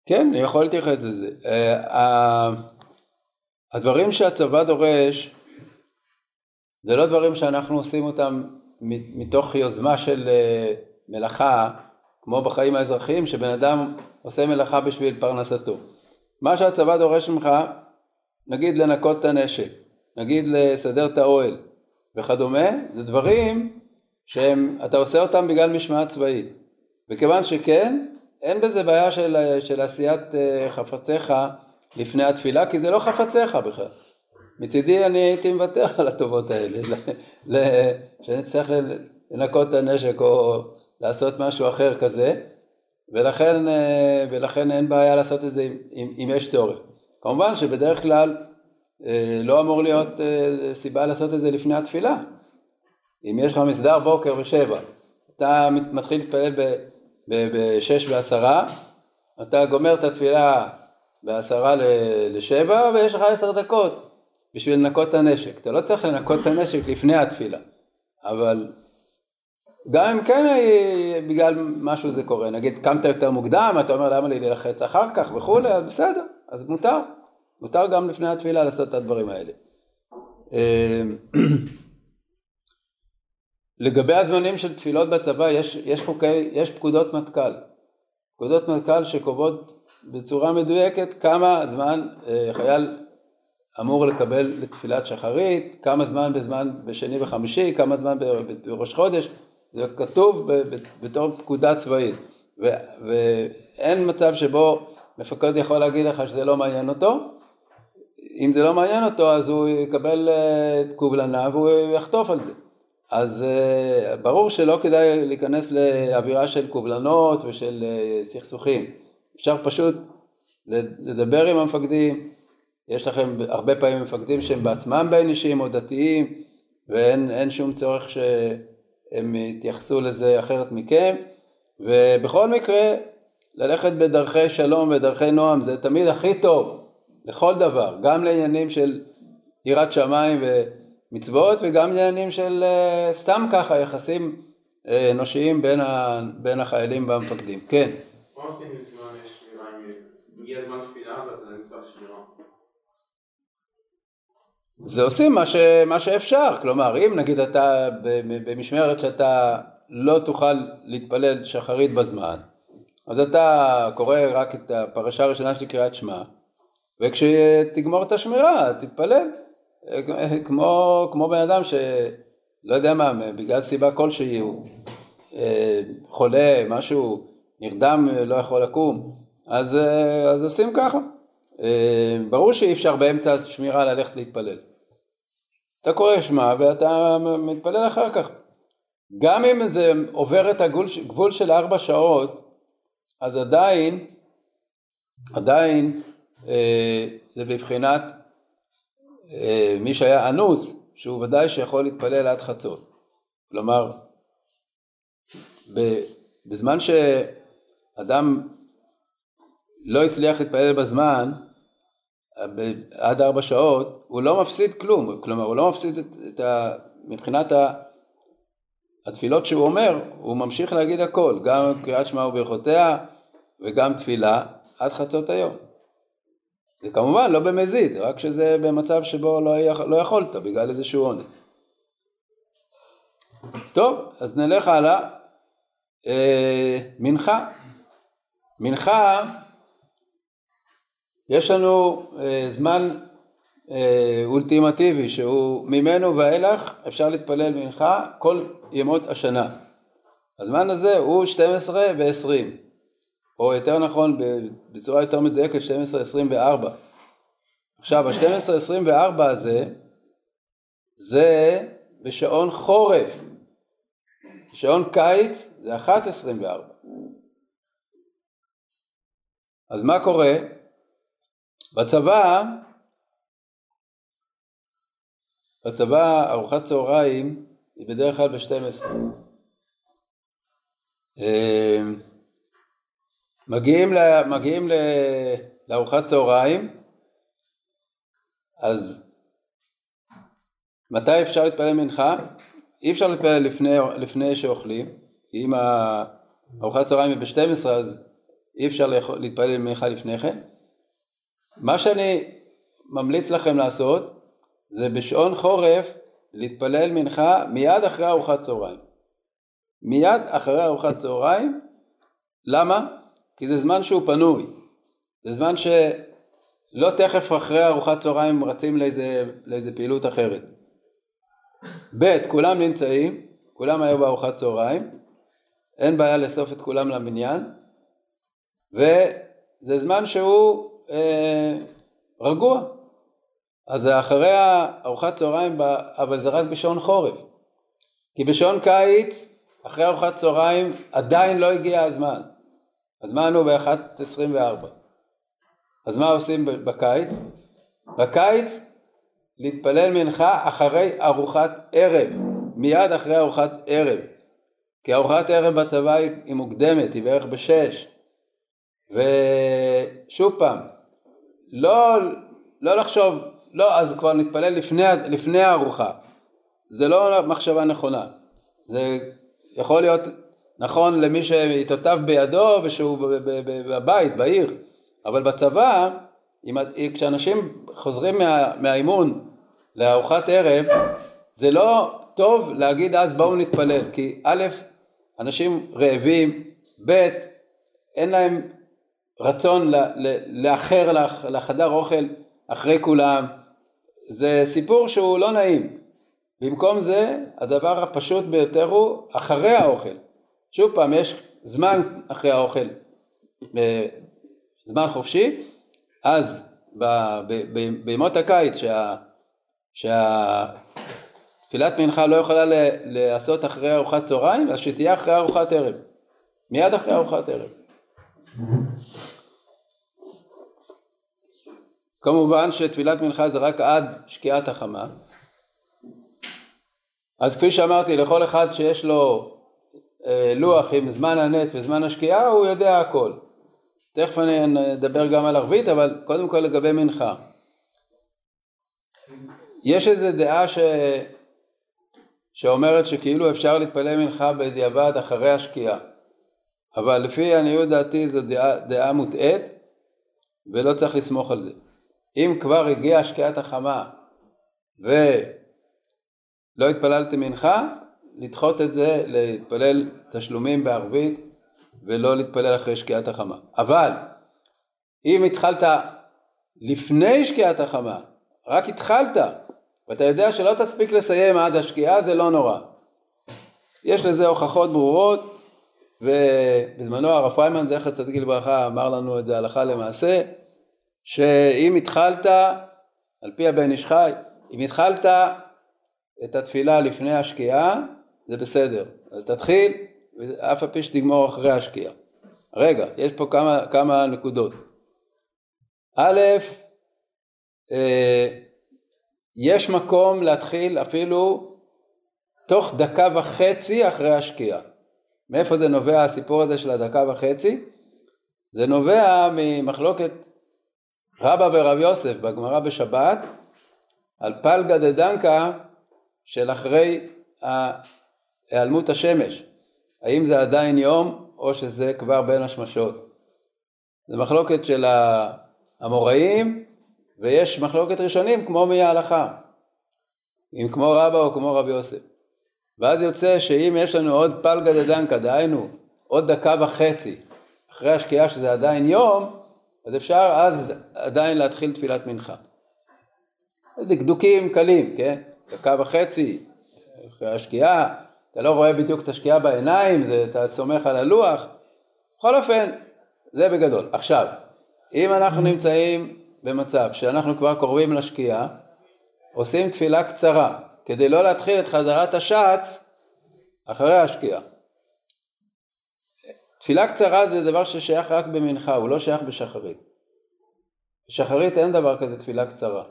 כן, אני יכול להתייחס לזה. אה, הדברים שהצבא דורש זה לא דברים שאנחנו עושים אותם מתוך יוזמה של אה, מלאכה כמו בחיים האזרחיים שבן אדם עושה מלאכה בשביל פרנסתו. מה שהצבא דורש ממך נגיד לנקות את הנשק, נגיד לסדר את האוהל וכדומה, זה דברים שאתה עושה אותם בגלל משמעת צבאית. וכיוון שכן, אין בזה בעיה של, של עשיית אה, חפציך לפני התפילה, כי זה לא חפציך בכלל. מצידי אני הייתי מוותר על הטובות האלה, שאני צריך לנקות את הנשק או לעשות משהו אחר כזה, ולכן, אה, ולכן אין בעיה לעשות את זה אם, אם יש צורך. כמובן שבדרך כלל אה, לא אמור להיות אה, סיבה לעשות את זה לפני התפילה. אם יש לך מסדר בוקר בשבע, אתה מתחיל להתפלל בשש ועשרה, אתה גומר את התפילה בעשרה לשבע ויש לך עשר דקות בשביל לנקות את הנשק. אתה לא צריך לנקות את הנשק לפני התפילה, אבל גם אם כן בגלל משהו זה קורה, נגיד קמת יותר מוקדם, אתה אומר למה לי ללחץ אחר כך וכולי, אז בסדר, אז מותר, מותר גם לפני התפילה לעשות את הדברים האלה. אמ, לגבי הזמנים של תפילות בצבא, יש, יש חוקי, יש פקודות מטכ"ל. פקודות מטכ"ל שקובעות בצורה מדויקת כמה זמן אה, חייל אמור לקבל לתפילת שחרית, כמה זמן בזמן בשני וחמישי, כמה זמן בראש חודש, זה כתוב בתור פקודה צבאית ואין מצב שבו מפקד יכול להגיד לך שזה לא מעניין אותו, אם זה לא מעניין אותו אז הוא יקבל אה, קובלנה והוא יחטוף על זה. אז uh, ברור שלא כדאי להיכנס לאווירה של קובלנות ושל סכסוכים. אפשר פשוט לדבר עם המפקדים, יש לכם הרבה פעמים מפקדים שהם בעצמם בין אישיים או דתיים ואין שום צורך שהם יתייחסו לזה אחרת מכם ובכל מקרה ללכת בדרכי שלום ודרכי נועם זה תמיד הכי טוב לכל דבר, גם לעניינים של יראת שמיים ומצוות וגם לעניינים של uh, סתם ככה יחסים uh, אנושיים בין, בין החיילים והמפקדים. כן. מה עושים זמן תפילה ואתה נמצא בשמירה? זה עושים מה, ש, מה שאפשר, כלומר אם נגיד אתה במשמרת שאתה לא תוכל להתפלל שחרית בזמן, אז אתה קורא רק את הפרשה הראשונה של קריאת שמע, וכשתגמור את השמירה תתפלל, כמו, כמו בן אדם שלא יודע מה, בגלל סיבה כלשהי הוא אה, חולה, משהו, נרדם, לא יכול לקום, אז, אה, אז עושים ככה. אה, ברור שאי אפשר באמצע השמירה ללכת להתפלל. אתה קורא שמע ואתה מתפלל אחר כך. גם אם זה עובר את הגבול של ארבע שעות, אז עדיין, עדיין אה, זה בבחינת מי שהיה אנוס, שהוא ודאי שיכול להתפלל עד חצות. כלומר, בזמן שאדם לא הצליח להתפלל בזמן, עד ארבע שעות, הוא לא מפסיד כלום, כלומר הוא לא מפסיד את, את ה... מבחינת ה... התפילות שהוא אומר, הוא ממשיך להגיד הכל, גם קריאת שמע וברכותיה וגם תפילה עד חצות היום. זה כמובן לא במזיד, רק שזה במצב שבו לא, לא יכולת בגלל איזשהו עונש. טוב, אז נלך הלאה. אה, מנחה. מנחה, יש לנו אה, זמן אה, אולטימטיבי שהוא ממנו ואילך אפשר להתפלל מנחה כל ימות השנה. הזמן הזה הוא 12 ו-20. או יותר נכון בצורה יותר מדויקת 12-24. עכשיו ה-12-24 הזה זה בשעון חורף, בשעון קיץ זה 1-24. אז מה קורה? בצבא, בצבא ארוחת צהריים היא בדרך כלל ב-12. מגיעים, ל, מגיעים ל, לארוחת צהריים, אז מתי אפשר להתפלל מנחה? אי אפשר להתפלל לפני, לפני שאוכלים, כי אם ארוחת צהריים היא ב-12 אז אי אפשר להתפלל מנחה לפני כן. מה שאני ממליץ לכם לעשות זה בשעון חורף להתפלל מנחה מיד אחרי ארוחת צהריים. מיד אחרי ארוחת צהריים, למה? כי זה זמן שהוא פנוי, זה זמן שלא תכף אחרי ארוחת צהריים רצים לאיזה, לאיזה פעילות אחרת. ב', כולם נמצאים, כולם היו בארוחת צהריים, אין בעיה לאסוף את כולם למניין, וזה זמן שהוא אה, רגוע. אז אחרי ארוחת צהריים, אבל זה רק בשעון חורף. כי בשעון קיץ, אחרי ארוחת צהריים, עדיין לא הגיע הזמן. מה ענו ב-1.24? אז מה עושים בקיץ? בקיץ להתפלל מנחה אחרי ארוחת ערב, מיד אחרי ארוחת ערב. כי ארוחת ערב בצבא היא מוקדמת, היא בערך בשש. ושוב פעם, לא, לא לחשוב, לא, אז כבר נתפלל לפני, לפני הארוחה. זה לא מחשבה נכונה. זה יכול להיות נכון למי שעיתותיו בידו ושהוא בבית, בעיר, אבל בצבא, כשאנשים חוזרים מה, מהאימון לארוחת ערב, זה לא טוב להגיד אז בואו נתפלל, כי א', אנשים רעבים, ב', אין להם רצון לאחר לחדר אוכל אחרי כולם, זה סיפור שהוא לא נעים. במקום זה, הדבר הפשוט ביותר הוא אחרי האוכל. שוב פעם, יש זמן אחרי האוכל, זמן חופשי, אז בימות הקיץ שה, שהתפילת מנחה לא יכולה להיעשות אחרי ארוחת צהריים, אז שתהיה אחרי ארוחת ערב, מיד אחרי ארוחת ערב. כמובן שתפילת מנחה זה רק עד שקיעת החמה. אז כפי שאמרתי, לכל אחד שיש לו אה, לוח עם זמן הנץ וזמן השקיעה, הוא יודע הכל. תכף אני אדבר גם על ערבית, אבל קודם כל לגבי מנחה. יש איזו דעה ש... שאומרת שכאילו אפשר להתפלל מנחה בדיעבד אחרי השקיעה. אבל לפי עניות דעתי זו דעה, דעה מוטעית ולא צריך לסמוך על זה. אם כבר הגיעה שקיעת החמה ולא התפללתם מנחה, לדחות את זה, להתפלל תשלומים בערבית ולא להתפלל אחרי שקיעת החמה. אבל אם התחלת לפני שקיעת החמה, רק התחלת, ואתה יודע שלא תספיק לסיים עד השקיעה, זה לא נורא. יש לזה הוכחות ברורות, ובזמנו הרב פריימן, זכר צדיק לברכה, אמר לנו את זה הלכה למעשה, שאם התחלת, על פי הבן איש חי, אם התחלת את התפילה לפני השקיעה, זה בסדר. אז תתחיל, ואף על פי שתגמור אחרי השקיעה. רגע, יש פה כמה, כמה נקודות. א', אה, יש מקום להתחיל אפילו תוך דקה וחצי אחרי השקיעה. מאיפה זה נובע הסיפור הזה של הדקה וחצי? זה נובע ממחלוקת רבא ורב יוסף בגמרא בשבת על פלגה דדנקה של אחרי היעלמות השמש. האם זה עדיין יום או שזה כבר בין השמשות. זה מחלוקת של האמוראים ויש מחלוקת ראשונים כמו מי ההלכה. אם כמו רבא או כמו רבי יוסף. ואז יוצא שאם יש לנו עוד פלגה דדנקה, דהיינו עוד דקה וחצי אחרי השקיעה שזה עדיין יום, אז אפשר אז עדיין להתחיל תפילת מנחה. דקדוקים קלים, כן? דקה וחצי אחרי השקיעה, אתה לא רואה בדיוק את השקיעה בעיניים, זה, אתה סומך על הלוח. בכל אופן, זה בגדול. עכשיו, אם אנחנו נמצאים במצב שאנחנו כבר קרובים לשקיעה, עושים תפילה קצרה, כדי לא להתחיל את חזרת השץ אחרי השקיעה. תפילה קצרה זה דבר ששייך רק במנחה, הוא לא שייך בשחרית. בשחרית אין דבר כזה תפילה קצרה.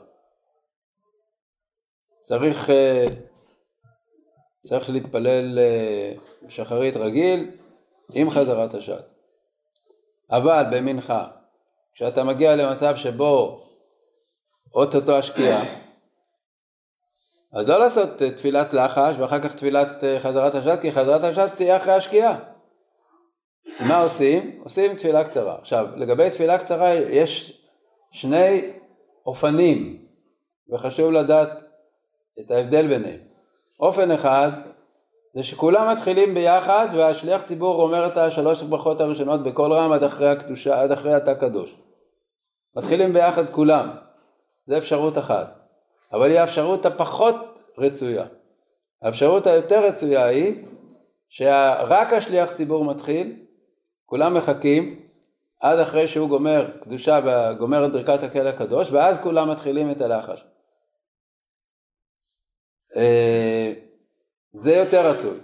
צריך, אה, צריך להתפלל אה, בשחרית רגיל עם חזרת השעת. אבל במנחה, כשאתה מגיע למצב שבו אוטוטו השקיעה, אז לא לעשות אה, תפילת לחש ואחר כך תפילת חזרת השעת, כי חזרת השעת תהיה אחרי השקיעה. מה עושים? עושים תפילה קצרה. עכשיו, לגבי תפילה קצרה יש שני אופנים, וחשוב לדעת את ההבדל ביניהם. אופן אחד זה שכולם מתחילים ביחד והשליח ציבור אומר את השלוש ברכות הראשונות בקול רם עד אחרי הקדושה, עד אחרי התא קדוש. מתחילים ביחד כולם, זה אפשרות אחת. אבל היא האפשרות הפחות רצויה. האפשרות היותר רצויה היא שרק השליח ציבור מתחיל, כולם מחכים עד אחרי שהוא גומר קדושה וגומר את ברכת הקהל הקדוש, ואז כולם מתחילים את הלחש. אה, זה יותר רצוי.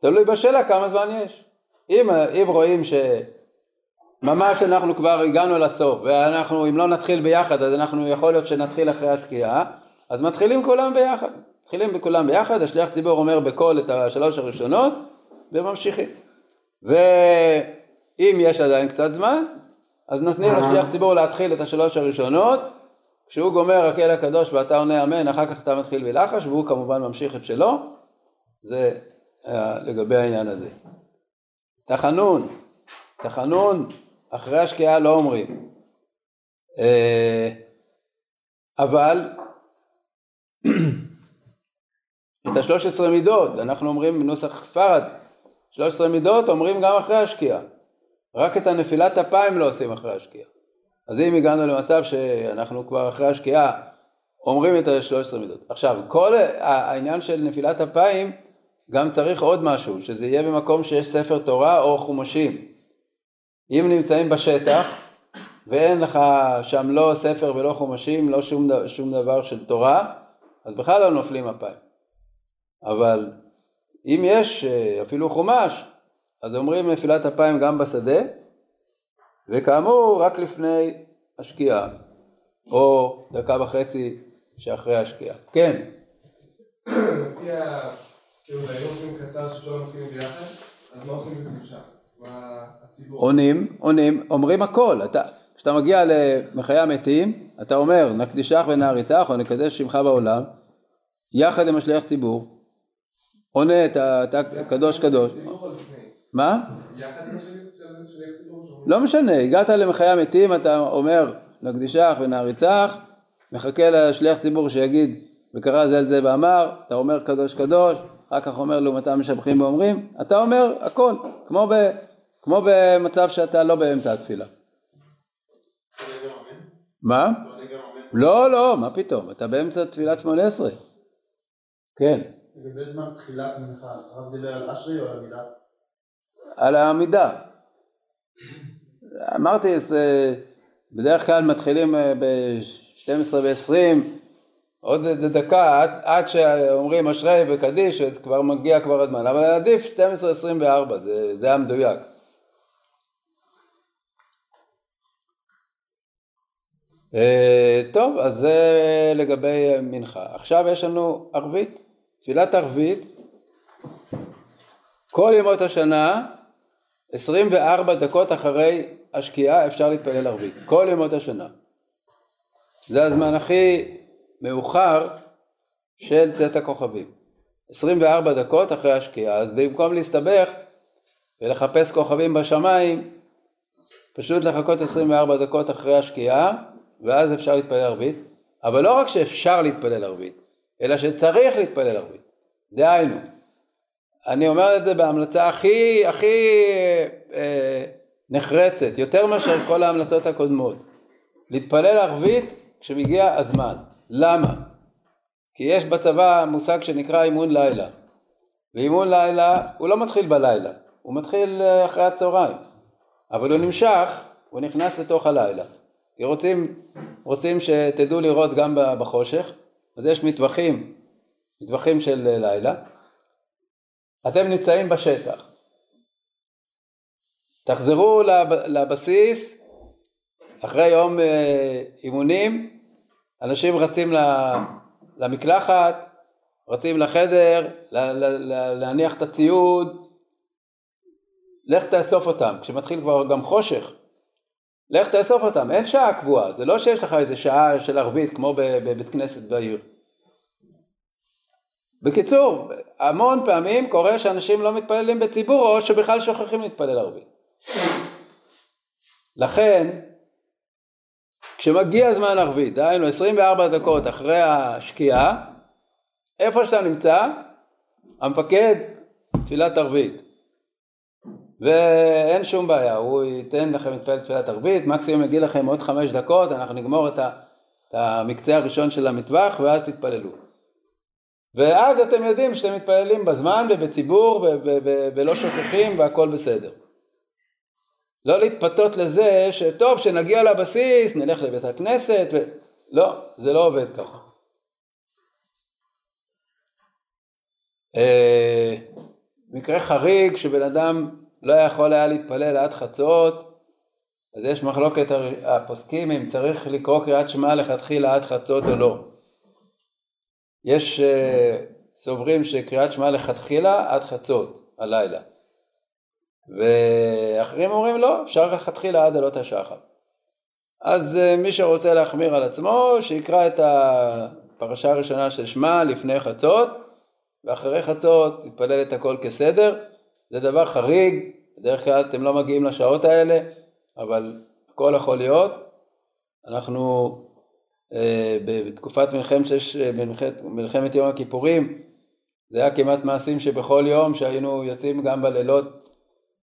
תלוי בשאלה כמה זמן יש. אם, אם רואים שממש אנחנו כבר הגענו לסוף, ואנחנו, אם לא נתחיל ביחד, אז אנחנו, יכול להיות שנתחיל אחרי השקיעה, אז מתחילים כולם ביחד. מתחילים כולם ביחד, השליח ציבור אומר בקול את השלוש הראשונות, וממשיכים. ואם יש עדיין קצת זמן, אז נותנים לשליח ציבור להתחיל את השלוש הראשונות, כשהוא גומר הקהל הקדוש ואתה עונה אמן, אחר כך אתה מתחיל בלחש, והוא כמובן ממשיך את שלו, זה אה, לגבי העניין הזה. תחנון, תחנון, אחרי השקיעה לא אומרים. אה, אבל את השלוש עשרה מידות, אנחנו אומרים בנוסח ספרד, 13 מידות אומרים גם אחרי השקיעה. רק את הנפילת אפיים לא עושים אחרי השקיעה. אז אם הגענו למצב שאנחנו כבר אחרי השקיעה, אומרים את ה-13 מידות. עכשיו, כל העניין של נפילת אפיים, גם צריך עוד משהו, שזה יהיה במקום שיש ספר תורה או חומשים. אם נמצאים בשטח, ואין לך שם לא ספר ולא חומשים, לא שום, שום דבר של תורה, אז בכלל לא נופלים אפיים. אבל אם יש אה, אפילו חומש, אז אומרים נפילת אפיים גם בשדה, וכאמור, רק לפני השקיעה, או דקה וחצי שאחרי השקיעה. כן. לפי ה... כאילו, והיינו עושים קצר שכולם מתחילים ביחד, אז מה עושים בקדושה? מה הציבור... עונים, עונים, אומרים הכל. אתה, כשאתה מגיע למחיי המתים, אתה אומר, נקדישך ונעריצך, או נקדש שמך בעולם, יחד עם השליח ציבור, עונה את הקדוש קדוש. לפני? מה? לא משנה, הגעת למחיי המתים, אתה אומר, נקדישך ונעריצך, מחכה לשליח ציבור שיגיד, וקרא זה על זה ואמר, אתה אומר קדוש קדוש, אחר כך אומר לעומתם משבחים ואומרים, אתה אומר הכל, כמו, ב, כמו במצב שאתה לא באמצע התפילה. מה? לא, לא, מה פתאום, אתה באמצע תפילת שמונה עשרה. כן, לגבי זמן תחילת מנחה, הרב דיבר על אשרי או על עמידה? על העמידה. אמרתי, זה, בדרך כלל מתחילים ב-12 ו-20, עוד איזה דקה, עד, עד שאומרים אשרי וקדיש, אז כבר מגיע כבר הזמן, אבל עדיף 12-24, זה, זה המדויק. אה, טוב, אז זה לגבי מנחה. עכשיו יש לנו ערבית, תפילת ערבית, כל ימות השנה, 24 דקות אחרי השקיעה אפשר להתפלל ערבית, כל ימות השנה. זה הזמן הכי מאוחר של צאת הכוכבים. 24 דקות אחרי השקיעה, אז במקום להסתבך ולחפש כוכבים בשמיים, פשוט לחכות 24 דקות אחרי השקיעה, ואז אפשר להתפלל ערבית. אבל לא רק שאפשר להתפלל ערבית, אלא שצריך להתפלל ערבית. דהיינו, אני אומר את זה בהמלצה הכי, הכי אה, נחרצת, יותר מאשר כל ההמלצות הקודמות. להתפלל ערבית כשמגיע הזמן. למה? כי יש בצבא מושג שנקרא אימון לילה. ואימון לילה הוא לא מתחיל בלילה, הוא מתחיל אה, אחרי הצהריים. אבל הוא נמשך, הוא נכנס לתוך הלילה. כי רוצים, רוצים שתדעו לראות גם בחושך, אז יש מטווחים, מטווחים של אה, לילה. אתם נמצאים בשטח. תחזרו לב, לבסיס אחרי יום אה, אימונים, אנשים רצים למקלחת, רצים לחדר, להניח את הציוד, לך תאסוף אותם, כשמתחיל כבר גם חושך, לך תאסוף אותם, אין שעה קבועה, זה לא שיש לך איזה שעה של ערבית כמו בבית כנסת בעיר. בקיצור, המון פעמים קורה שאנשים לא מתפללים בציבור או שבכלל שוכחים להתפלל ערבית. לכן, כשמגיע זמן ערבית, דהיינו 24 דקות אחרי השקיעה, איפה שאתה נמצא, המפקד, תפילת ערבית. ואין שום בעיה, הוא ייתן לכם להתפלל תפילת ערבית, מקסימום יגיד לכם עוד חמש דקות, אנחנו נגמור את המקצה הראשון של המטווח ואז תתפללו. ואז אתם יודעים שאתם מתפללים בזמן ובציבור ולא שוכחים והכל בסדר. לא להתפתות לזה שטוב, שנגיע לבסיס, נלך לבית הכנסת, ו... לא, זה לא עובד ככה. אה, מקרה חריג שבן אדם לא יכול היה להתפלל עד חצות, אז יש מחלוקת הפוסקים אם צריך לקרוא קריאת שמע לכתחילה עד חצות או לא. יש uh, סוברים שקריאת שמע לכתחילה עד חצות הלילה. ואחרים אומרים לא, אפשר לכתחילה עד עלות השחר. אז uh, מי שרוצה להחמיר על עצמו, שיקרא את הפרשה הראשונה של שמע לפני חצות, ואחרי חצות יתפלל את הכל כסדר. זה דבר חריג, בדרך כלל אתם לא מגיעים לשעות האלה, אבל הכל יכול להיות. אנחנו אה, בתקופת מלחמת, שש, מלחמת, מלחמת יום הכיפורים, זה היה כמעט מעשים שבכל יום שהיינו יוצאים גם בלילות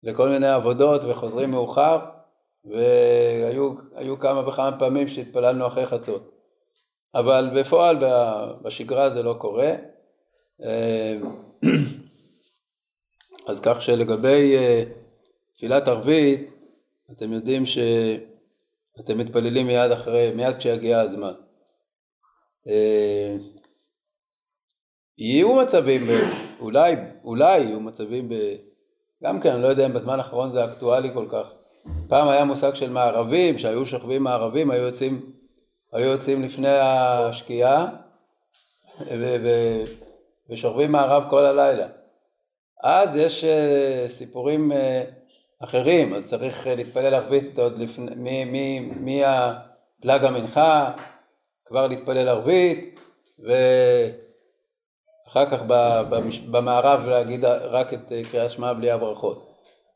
לכל מיני עבודות וחוזרים מאוחר, והיו כמה וכמה פעמים שהתפללנו אחרי חצות. אבל בפועל בשגרה זה לא קורה. אז כך שלגבי אה, תפילת ערבית, אתם יודעים שאתם מתפללים מיד אחרי, מיד כשיגיע הזמן. אה, יהיו מצבים, ב, אולי, אולי יהיו מצבים, ב, גם כן, אני לא יודע אם בזמן האחרון זה אקטואלי כל כך, פעם היה מושג של מערבים, שהיו שוכבים מערבים, היו יוצאים, היו יוצאים לפני השקיעה ו- ו- ושוכבים מערב כל הלילה. אז יש אה, סיפורים אה, אחרים, אז צריך אה, להתפלל ערבית עוד לפני, מהפלג המנחה, כבר להתפלל ערבית, ואחר כך במערב להגיד רק את קריאת שמע בלי הברכות.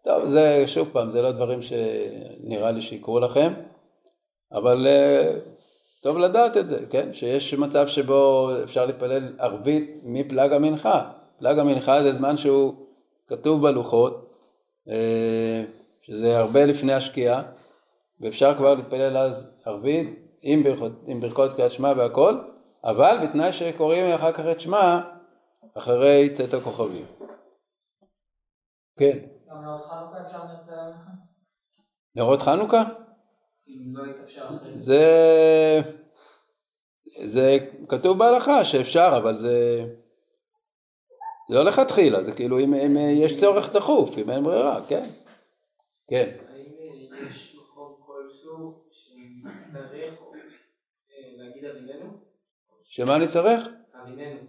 טוב, זה שוב פעם, זה לא דברים שנראה לי שיקרו לכם, אבל טוב לדעת את זה, כן? שיש מצב שבו אפשר להתפלל ערבית מפלג המנחה. פלג המנחה זה זמן שהוא כתוב בלוחות, אה, שזה הרבה לפני השקיעה, ואפשר כבר להתפלל אז ערבית עם ברכות, עם ברכות קריאת שמע והכל, אבל בתנאי שקוראים אחר כך את שמע אחרי צאת הכוכבים. כן. נרות חנוכה אפשר להתפלל לך? נרות חנוכה? אם לא יתאפשר אחרי. זה... זה כתוב בהלכה שאפשר, אבל זה... זה לא לכתחילה, זה כאילו אם, אם יש צורך דחוף, אם אין ברירה, כן. כן. האם יש מקום כלשהו שנצטרך להגיד אביננו? שמה נצטרך? אביננו.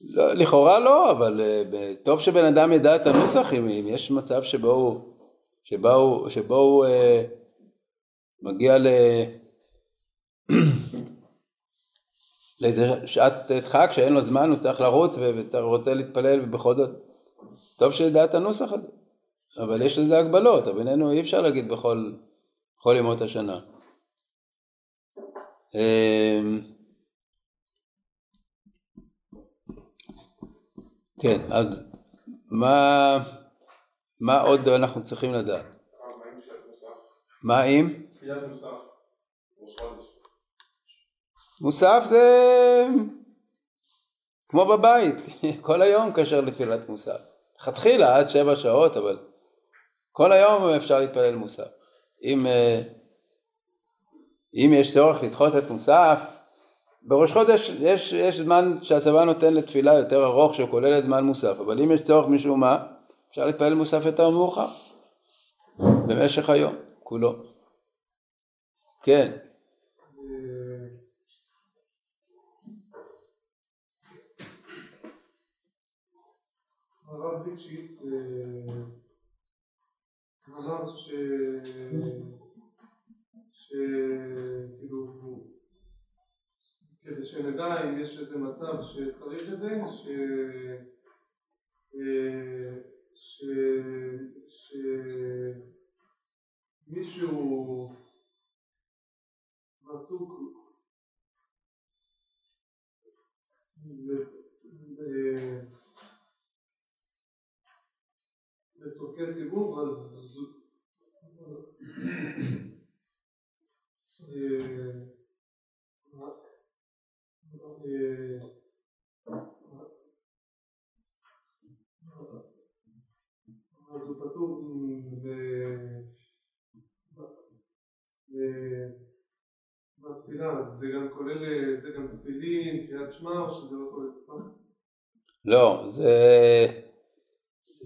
לא, לכאורה לא, אבל uh, טוב שבן אדם ידע את הנוסח, אם, אם יש מצב שבו הוא, שבו הוא, שבו הוא uh, מגיע ל... לאיזה שעת דחק שאין לו זמן, הוא צריך לרוץ ורוצה להתפלל ובכל זאת, טוב שידע את הנוסח הזה. אבל יש לזה הגבלות, בינינו אי אפשר להגיד בכל, בכל ימות השנה. אמ, כן, אז מה, מה עוד אנחנו צריכים לדעת? מה אם? תפילת מוסף, ראש חודש. מוסף זה כמו בבית, כל היום קשר לתפילת מוסף. לכתחילה עד שבע שעות, אבל כל היום אפשר להתפלל מוסף. אם, אה, אם יש צורך לדחות את מוסף, בראש חודש יש, יש זמן שהצבא נותן לתפילה יותר ארוך שכולל את זמן מוסף, אבל אם יש צורך משום מה, אפשר להתפלל מוסף יותר מאוחר, במשך היום, כולו. כן. הרב ליפשיץ אמר ש... שכאילו כדי שנדע אם יש איזה מצב שצריך את זה, ש... ש... שמישהו עסוק לצורכי ציבור, אז אז הוא פטור בתפילה, זה גם כולל, זה גם תפילין, קריאת שמע, או שזה לא כולל? לא, זה...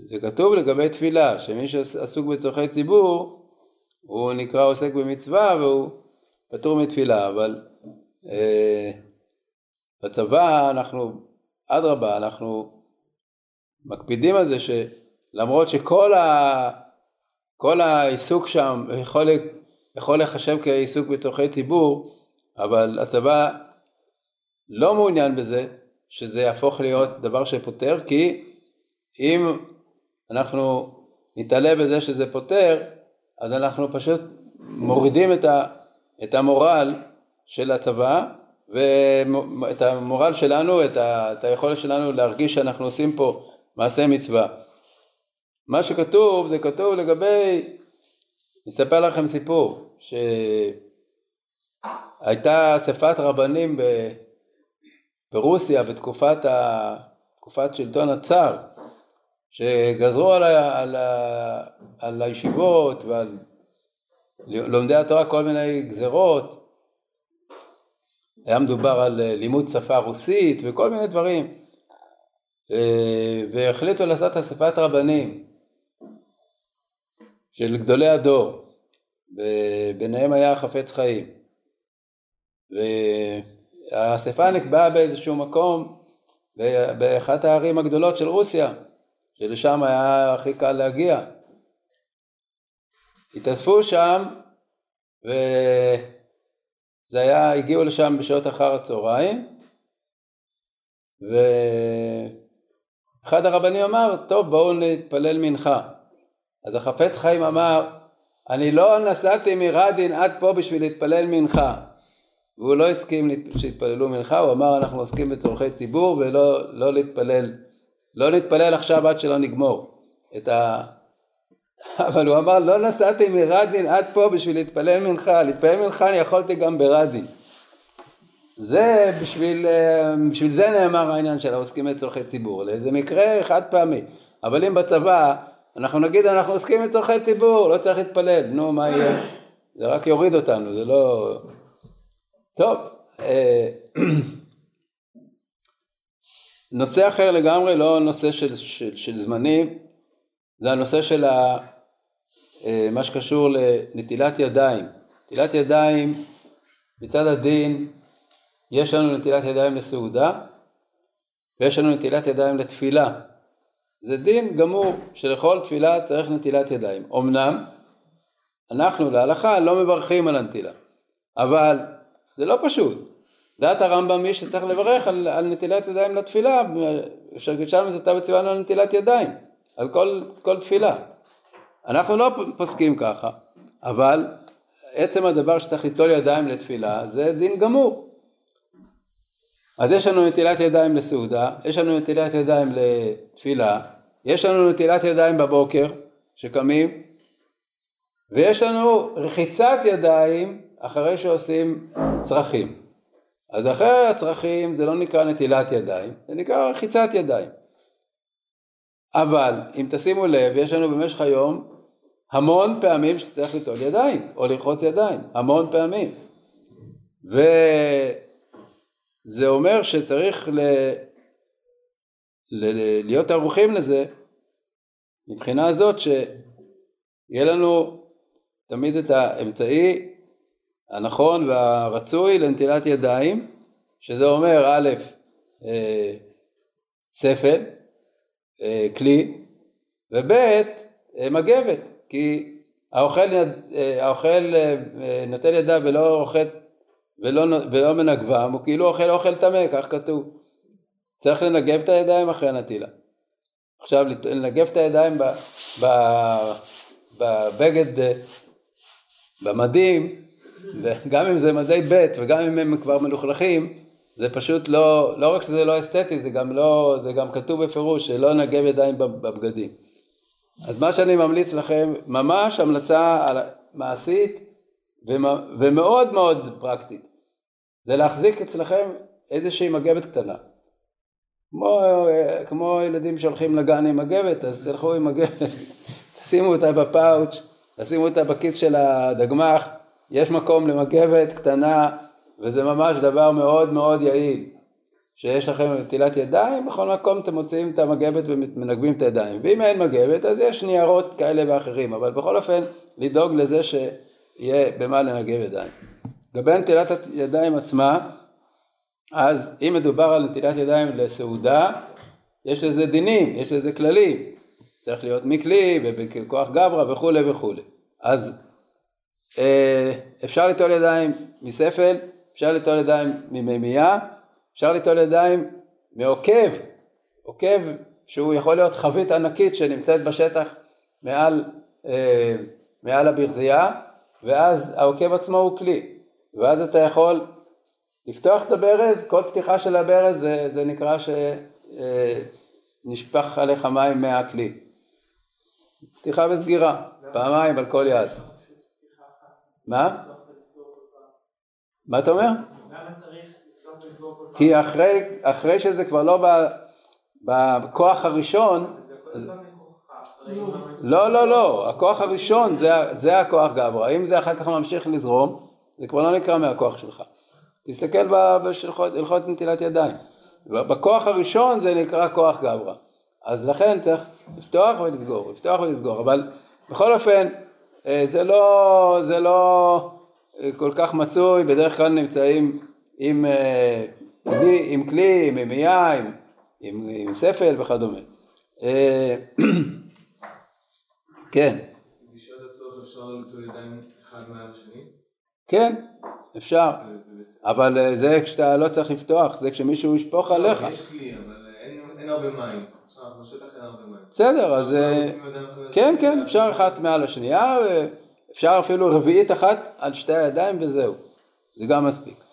זה כתוב לגבי תפילה, שמי שעסוק בצורכי ציבור, הוא נקרא עוסק במצווה והוא פטור מתפילה, אבל אה, בצבא אנחנו, אדרבה, אנחנו מקפידים על זה שלמרות שכל ה, כל העיסוק שם יכול, יכול לחשב כעיסוק בצורכי ציבור, אבל הצבא לא מעוניין בזה, שזה יהפוך להיות דבר שפותר, כי אם אנחנו נתעלה בזה שזה פותר, אז אנחנו פשוט מורידים את, ה, את המורל של הצבא ואת המורל שלנו, את, ה, את היכולת שלנו להרגיש שאנחנו עושים פה מעשה מצווה. מה שכתוב זה כתוב לגבי, אספר לכם סיפור, שהייתה אספת רבנים ב, ברוסיה בתקופת ה, שלטון הצאר שגזרו על, ה, על, ה, על הישיבות ועל לומדי התורה כל מיני גזרות. היה מדובר על לימוד שפה רוסית וכל מיני דברים. והחליטו לעשות אספת רבנים. של גדולי הדור, וביניהם היה חפץ חיים. והאספה נקבעה באיזשהו מקום באחת הערים הגדולות של רוסיה, שלשם היה הכי קל להגיע. התאספו שם, וזה היה, הגיעו לשם בשעות אחר הצהריים, ואחד הרבנים אמר, טוב בואו נתפלל מנחה. אז החפץ חיים אמר, אני לא נסעתי מרדין עד פה בשביל להתפלל מנחה. והוא לא הסכים שיתפללו מנחה, הוא אמר אנחנו עוסקים בצורכי ציבור ולא לא להתפלל, לא להתפלל עכשיו עד שלא נגמור את ה... אבל הוא אמר לא נסעתי מרדין עד פה בשביל להתפלל מנחה, להתפלל מנחה אני יכולתי גם ברדין. זה בשביל, אה, בשביל זה נאמר העניין של העוסקים בצורכי ציבור, לאיזה מקרה חד פעמי. אבל אם בצבא אנחנו נגיד אנחנו עוסקים בצורכי ציבור, לא צריך להתפלל, נו מה יהיה? זה רק יוריד אותנו, זה לא... טוב, אה, נושא אחר לגמרי, לא נושא של, של, של זמנים, זה הנושא של ה, אה, מה שקשור לנטילת ידיים. נטילת ידיים מצד הדין, יש לנו נטילת ידיים לסעודה ויש לנו נטילת ידיים לתפילה. זה דין גמור שלכל תפילה צריך נטילת ידיים. אמנם אנחנו להלכה לא מברכים על הנטילה, אבל זה לא פשוט. דעת הרמב"ם היא שצריך לברך על, על נטילת ידיים לתפילה, אשר גישה מזאתה וציוונו על נטילת ידיים, על כל, כל תפילה. אנחנו לא פוסקים ככה, אבל עצם הדבר שצריך ליטול ידיים לתפילה זה דין גמור. אז יש לנו נטילת ידיים לסעודה, יש לנו נטילת ידיים לתפילה, יש לנו נטילת ידיים בבוקר שקמים, ויש לנו רחיצת ידיים אחרי שעושים צרכים. אז אחרי הצרכים זה לא נקרא נטילת ידיים, זה נקרא רחיצת ידיים. אבל אם תשימו לב, יש לנו במשך היום המון פעמים שצריך ליטול ידיים או לרחוץ ידיים, המון פעמים. וזה אומר שצריך ל... ל... להיות ערוכים לזה מבחינה הזאת שיהיה לנו תמיד את האמצעי הנכון והרצוי לנטילת ידיים, שזה אומר א', אה, ספל, אה, כלי, וב', אה, מגבת, כי האוכל, האוכל נוטל ידיו ולא ולא, ולא מנגבם, הוא כאילו אוכל אוכל טמא, כך כתוב. צריך לנגב את הידיים אחרי הנטילה. עכשיו לנגב את הידיים בבגד, במדים, וגם אם זה מדי ב' וגם אם הם כבר מלוכלכים, זה פשוט לא, לא רק שזה לא אסתטי, זה גם לא, זה גם כתוב בפירוש שלא נגב ידיים בבגדים. אז מה שאני ממליץ לכם, ממש המלצה מעשית ומאוד מאוד פרקטית, זה להחזיק אצלכם איזושהי מגבת קטנה. כמו, כמו ילדים שהולכים לגן עם מגבת, אז תלכו עם מגבת, תשימו אותה בפאוץ', תשימו אותה בכיס של הדגמ"ח, יש מקום למגבת קטנה, וזה ממש דבר מאוד מאוד יעיל. שיש לכם נטילת ידיים, בכל מקום אתם מוציאים את המגבת ומנגבים את הידיים. ואם אין מגבת, אז יש ניירות כאלה ואחרים, אבל בכל אופן, לדאוג לזה שיהיה במה לנגב ידיים. לגבי נטילת הידיים עצמה, אז אם מדובר על נטילת ידיים לסעודה, יש לזה דינים, יש לזה כללים. צריך להיות מכלי ובכוח גברא וכולי וכולי. אז אפשר ליטול ידיים מספל, אפשר ליטול ידיים ממימייה, אפשר ליטול ידיים מעוקב, עוקב שהוא יכול להיות חבית ענקית שנמצאת בשטח מעל, אה, מעל הברזייה, ואז העוקב עצמו הוא כלי, ואז אתה יכול לפתוח את הברז, כל פתיחה של הברז זה, זה נקרא שנשפך אה, עליך מים מהכלי. פתיחה וסגירה, פעמיים על כל יד. מה? מה אתה אומר? כי אחרי, אחרי שזה כבר לא בכוח הראשון, לא, לא, לא, הכוח הראשון זה, זה הכוח גברא, אם זה אחר כך ממשיך לזרום, זה כבר לא נקרא מהכוח שלך. תסתכל בהלכות נטילת ידיים, בכוח הראשון זה נקרא כוח גברא, אז לכן צריך לפתוח ולסגור, לפתוח ולסגור, אבל בכל אופן זה לא, זה לא אה, כל כך מצוי, בדרך כלל נמצאים עם, אה, כלי, עם כלי, עם מימייה, עם, עם, עם ספל וכדומה. אה, כן, בשעת הצורך אפשר ליטול ידיים אחד מעל השני? כן, אפשר. אבל אה, זה כשאתה לא צריך לפתוח, זה כשמישהו ישפוך עליך. לא, יש כלי, אבל אין הרבה מים. בסדר, אז אה, כן, כן, אפשר אחת מעל השנייה, אפשר אפילו רביעית אחת על שתי הידיים וזהו, זה גם מספיק.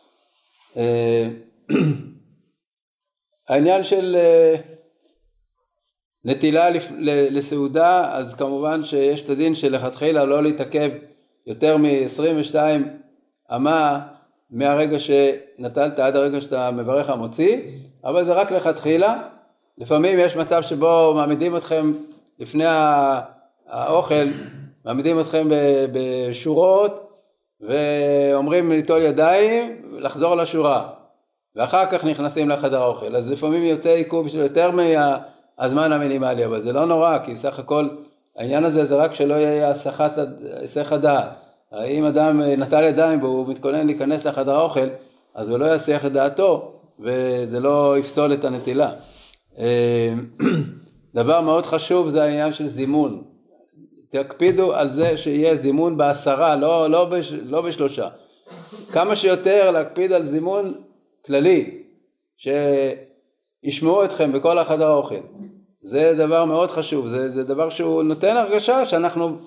אה, העניין של אה, נטילה לסעודה, אז כמובן שיש את הדין שלכתחילה לא להתעכב יותר מ-22 אמה מהרגע שנטלת עד הרגע שאתה מברך המוציא, אבל זה רק לכתחילה. לפעמים יש מצב שבו מעמידים אתכם לפני האוכל, מעמידים אתכם בשורות ואומרים ליטול ידיים, לחזור לשורה. ואחר כך נכנסים לחדר האוכל. אז לפעמים יוצא עיכוב של יותר מהזמן המינימלי, אבל זה לא נורא, כי סך הכל העניין הזה זה רק שלא יהיה הסחת, היסח הדעת. אם אדם נטל ידיים והוא מתכונן להיכנס לחדר האוכל, אז הוא לא יסיח את דעתו, וזה לא יפסול את הנטילה. אה, דבר מאוד חשוב זה העניין של זימון. תקפידו על זה שיהיה זימון בעשרה, לא, לא, בש, לא בשלושה. כמה שיותר להקפיד על זימון כללי, שישמעו אתכם בכל החדר האוכל. זה דבר מאוד חשוב, זה, זה דבר שהוא נותן הרגשה שאנחנו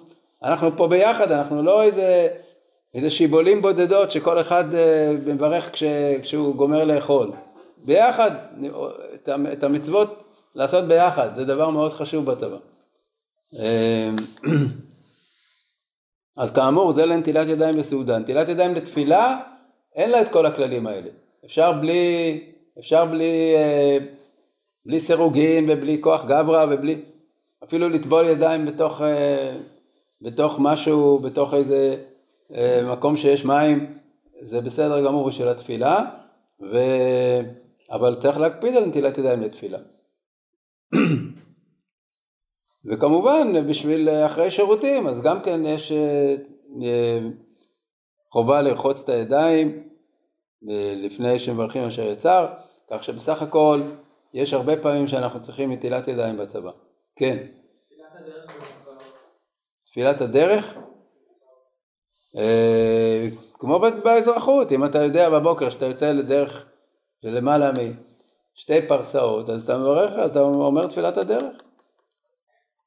אנחנו פה ביחד, אנחנו לא איזה, איזה שיבולים בודדות שכל אחד אה, מברך כש, כשהוא גומר לאכול. ביחד, את, המצוות לעשות ביחד, זה דבר מאוד חשוב בצבא. אה, אז כאמור, זה לנטילת ידיים בסעודה. נטילת ידיים לתפילה, אין לה את כל הכללים האלה. אפשר בלי, אפשר בלי, אה, בלי סירוגין ובלי כוח גברא ובלי, אפילו לטבול ידיים בתוך, אה, בתוך משהו, בתוך איזה אה, מקום שיש מים, זה בסדר גמור בשביל התפילה, ו... אבל צריך להקפיד על נטילת ידיים לתפילה. וכמובן בשביל אה, אחרי שירותים אז גם כן יש אה, אה, חובה לרחוץ את הידיים לפני שמברכים אשר יצר, כך שבסך הכל יש הרבה פעמים שאנחנו צריכים נטילת ידיים בצבא. כן, תפילת הדרך במסעות. תפילת הדרך, כמו באזרחות, אם אתה יודע בבוקר שאתה יוצא לדרך של למעלה משתי פרסאות, אז אתה מברך, אז אתה אומר תפילת הדרך.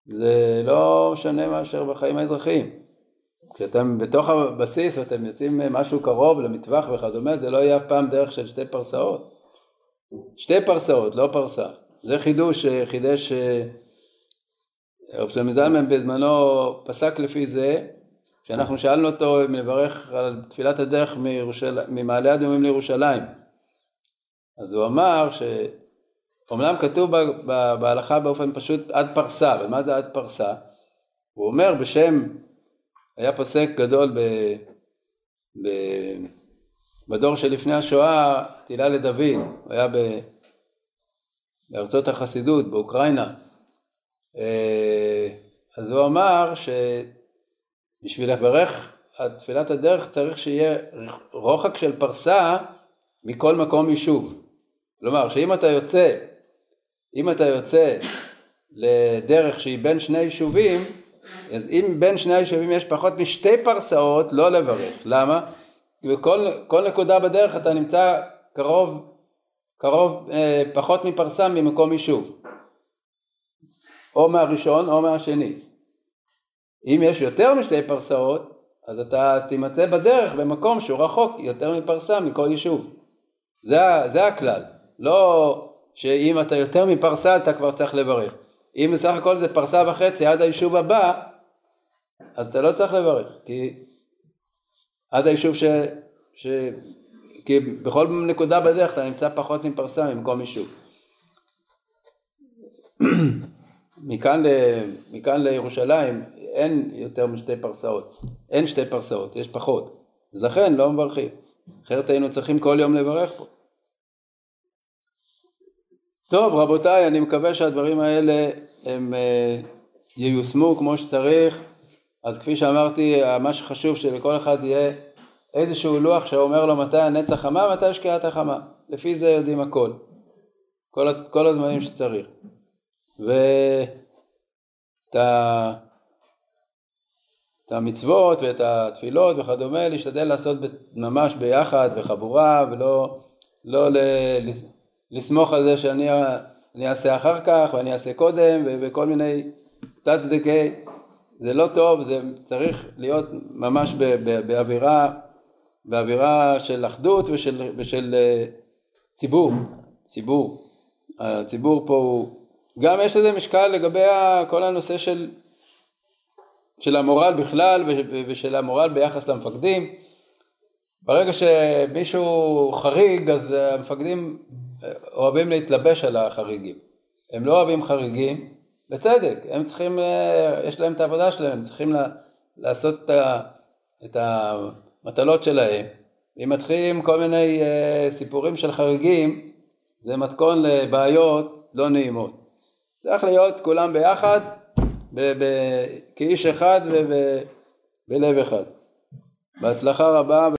זה לא שונה מאשר בחיים האזרחיים. כשאתם בתוך הבסיס ואתם יוצאים משהו קרוב למטווח וכדומה, זה לא יהיה אף פעם דרך של שתי פרסאות. שתי פרסאות, לא פרסה. זה חידוש שחידש אה, רב שלמה זלמן בזמנו פסק לפי זה, כשאנחנו שאלנו אותו אם לברך על תפילת הדרך. ממעלה אדומים לירושלים. אז הוא אמר שאומנם כתוב. בהלכה באופן פשוט עד פרסה, אבל מה זה עד פרסה? הוא אומר בשם, היה פוסק גדול ב... ב... בדור שלפני השואה, תהילה לדוד, הוא היה ב... בארצות החסידות, באוקראינה. אה, אז הוא אמר שבשביל לברך תפילת הדרך צריך שיהיה רוחק של פרסה מכל מקום יישוב. כלומר שאם אתה יוצא, אם אתה יוצא לדרך שהיא בין שני יישובים, אז אם בין שני היישובים יש פחות משתי פרסאות, לא לברך. למה? כי בכל כל נקודה בדרך אתה נמצא קרוב, קרוב אה, פחות מפרסה ממקום יישוב. או מהראשון או מהשני. אם יש יותר משתי פרסאות, אז אתה תימצא בדרך במקום שהוא רחוק יותר מפרסה מכל יישוב. זה, זה הכלל. לא שאם אתה יותר מפרסה אתה כבר צריך לברך. אם בסך הכל זה פרסה וחצי עד היישוב הבא, אז אתה לא צריך לברך. כי עד היישוב ש... ש... כי בכל נקודה בדרך אתה נמצא פחות מפרסה ממקום יישוב. מכאן, ל... מכאן לירושלים אין יותר משתי פרסאות, אין שתי פרסאות, יש פחות, אז לכן לא מברכים, אחרת היינו צריכים כל יום לברך פה. טוב רבותיי, אני מקווה שהדברים האלה הם אה, ייושמו כמו שצריך אז כפי שאמרתי, מה שחשוב שלכל אחד יהיה איזשהו לוח שאומר לו מתי הנצח חמה, מתי שקיעת החמה. לפי זה יודעים הכל. כל, כל הזמנים שצריך. ואת ה... את המצוות ואת התפילות וכדומה, להשתדל לעשות ממש ביחד, בחבורה, ולא לא ל, לסמוך על זה שאני אעשה אחר כך ואני אעשה קודם וכל מיני תת צדקי, זה לא טוב, זה צריך להיות ממש באווירה, באווירה של אחדות ושל, ושל אה, ציבור, ציבור. הציבור פה הוא, גם יש לזה משקל לגבי כל הנושא של של המורל בכלל ושל המורל ביחס למפקדים. ברגע שמישהו חריג אז המפקדים אוהבים להתלבש על החריגים. הם לא אוהבים חריגים, בצדק, הם צריכים, יש להם את העבודה שלהם, הם צריכים לעשות את המטלות שלהם. אם מתחילים כל מיני סיפורים של חריגים, זה מתכון לבעיות לא נעימות. צריך להיות כולם ביחד כאיש אחד ובלב אחד. בהצלחה רבה.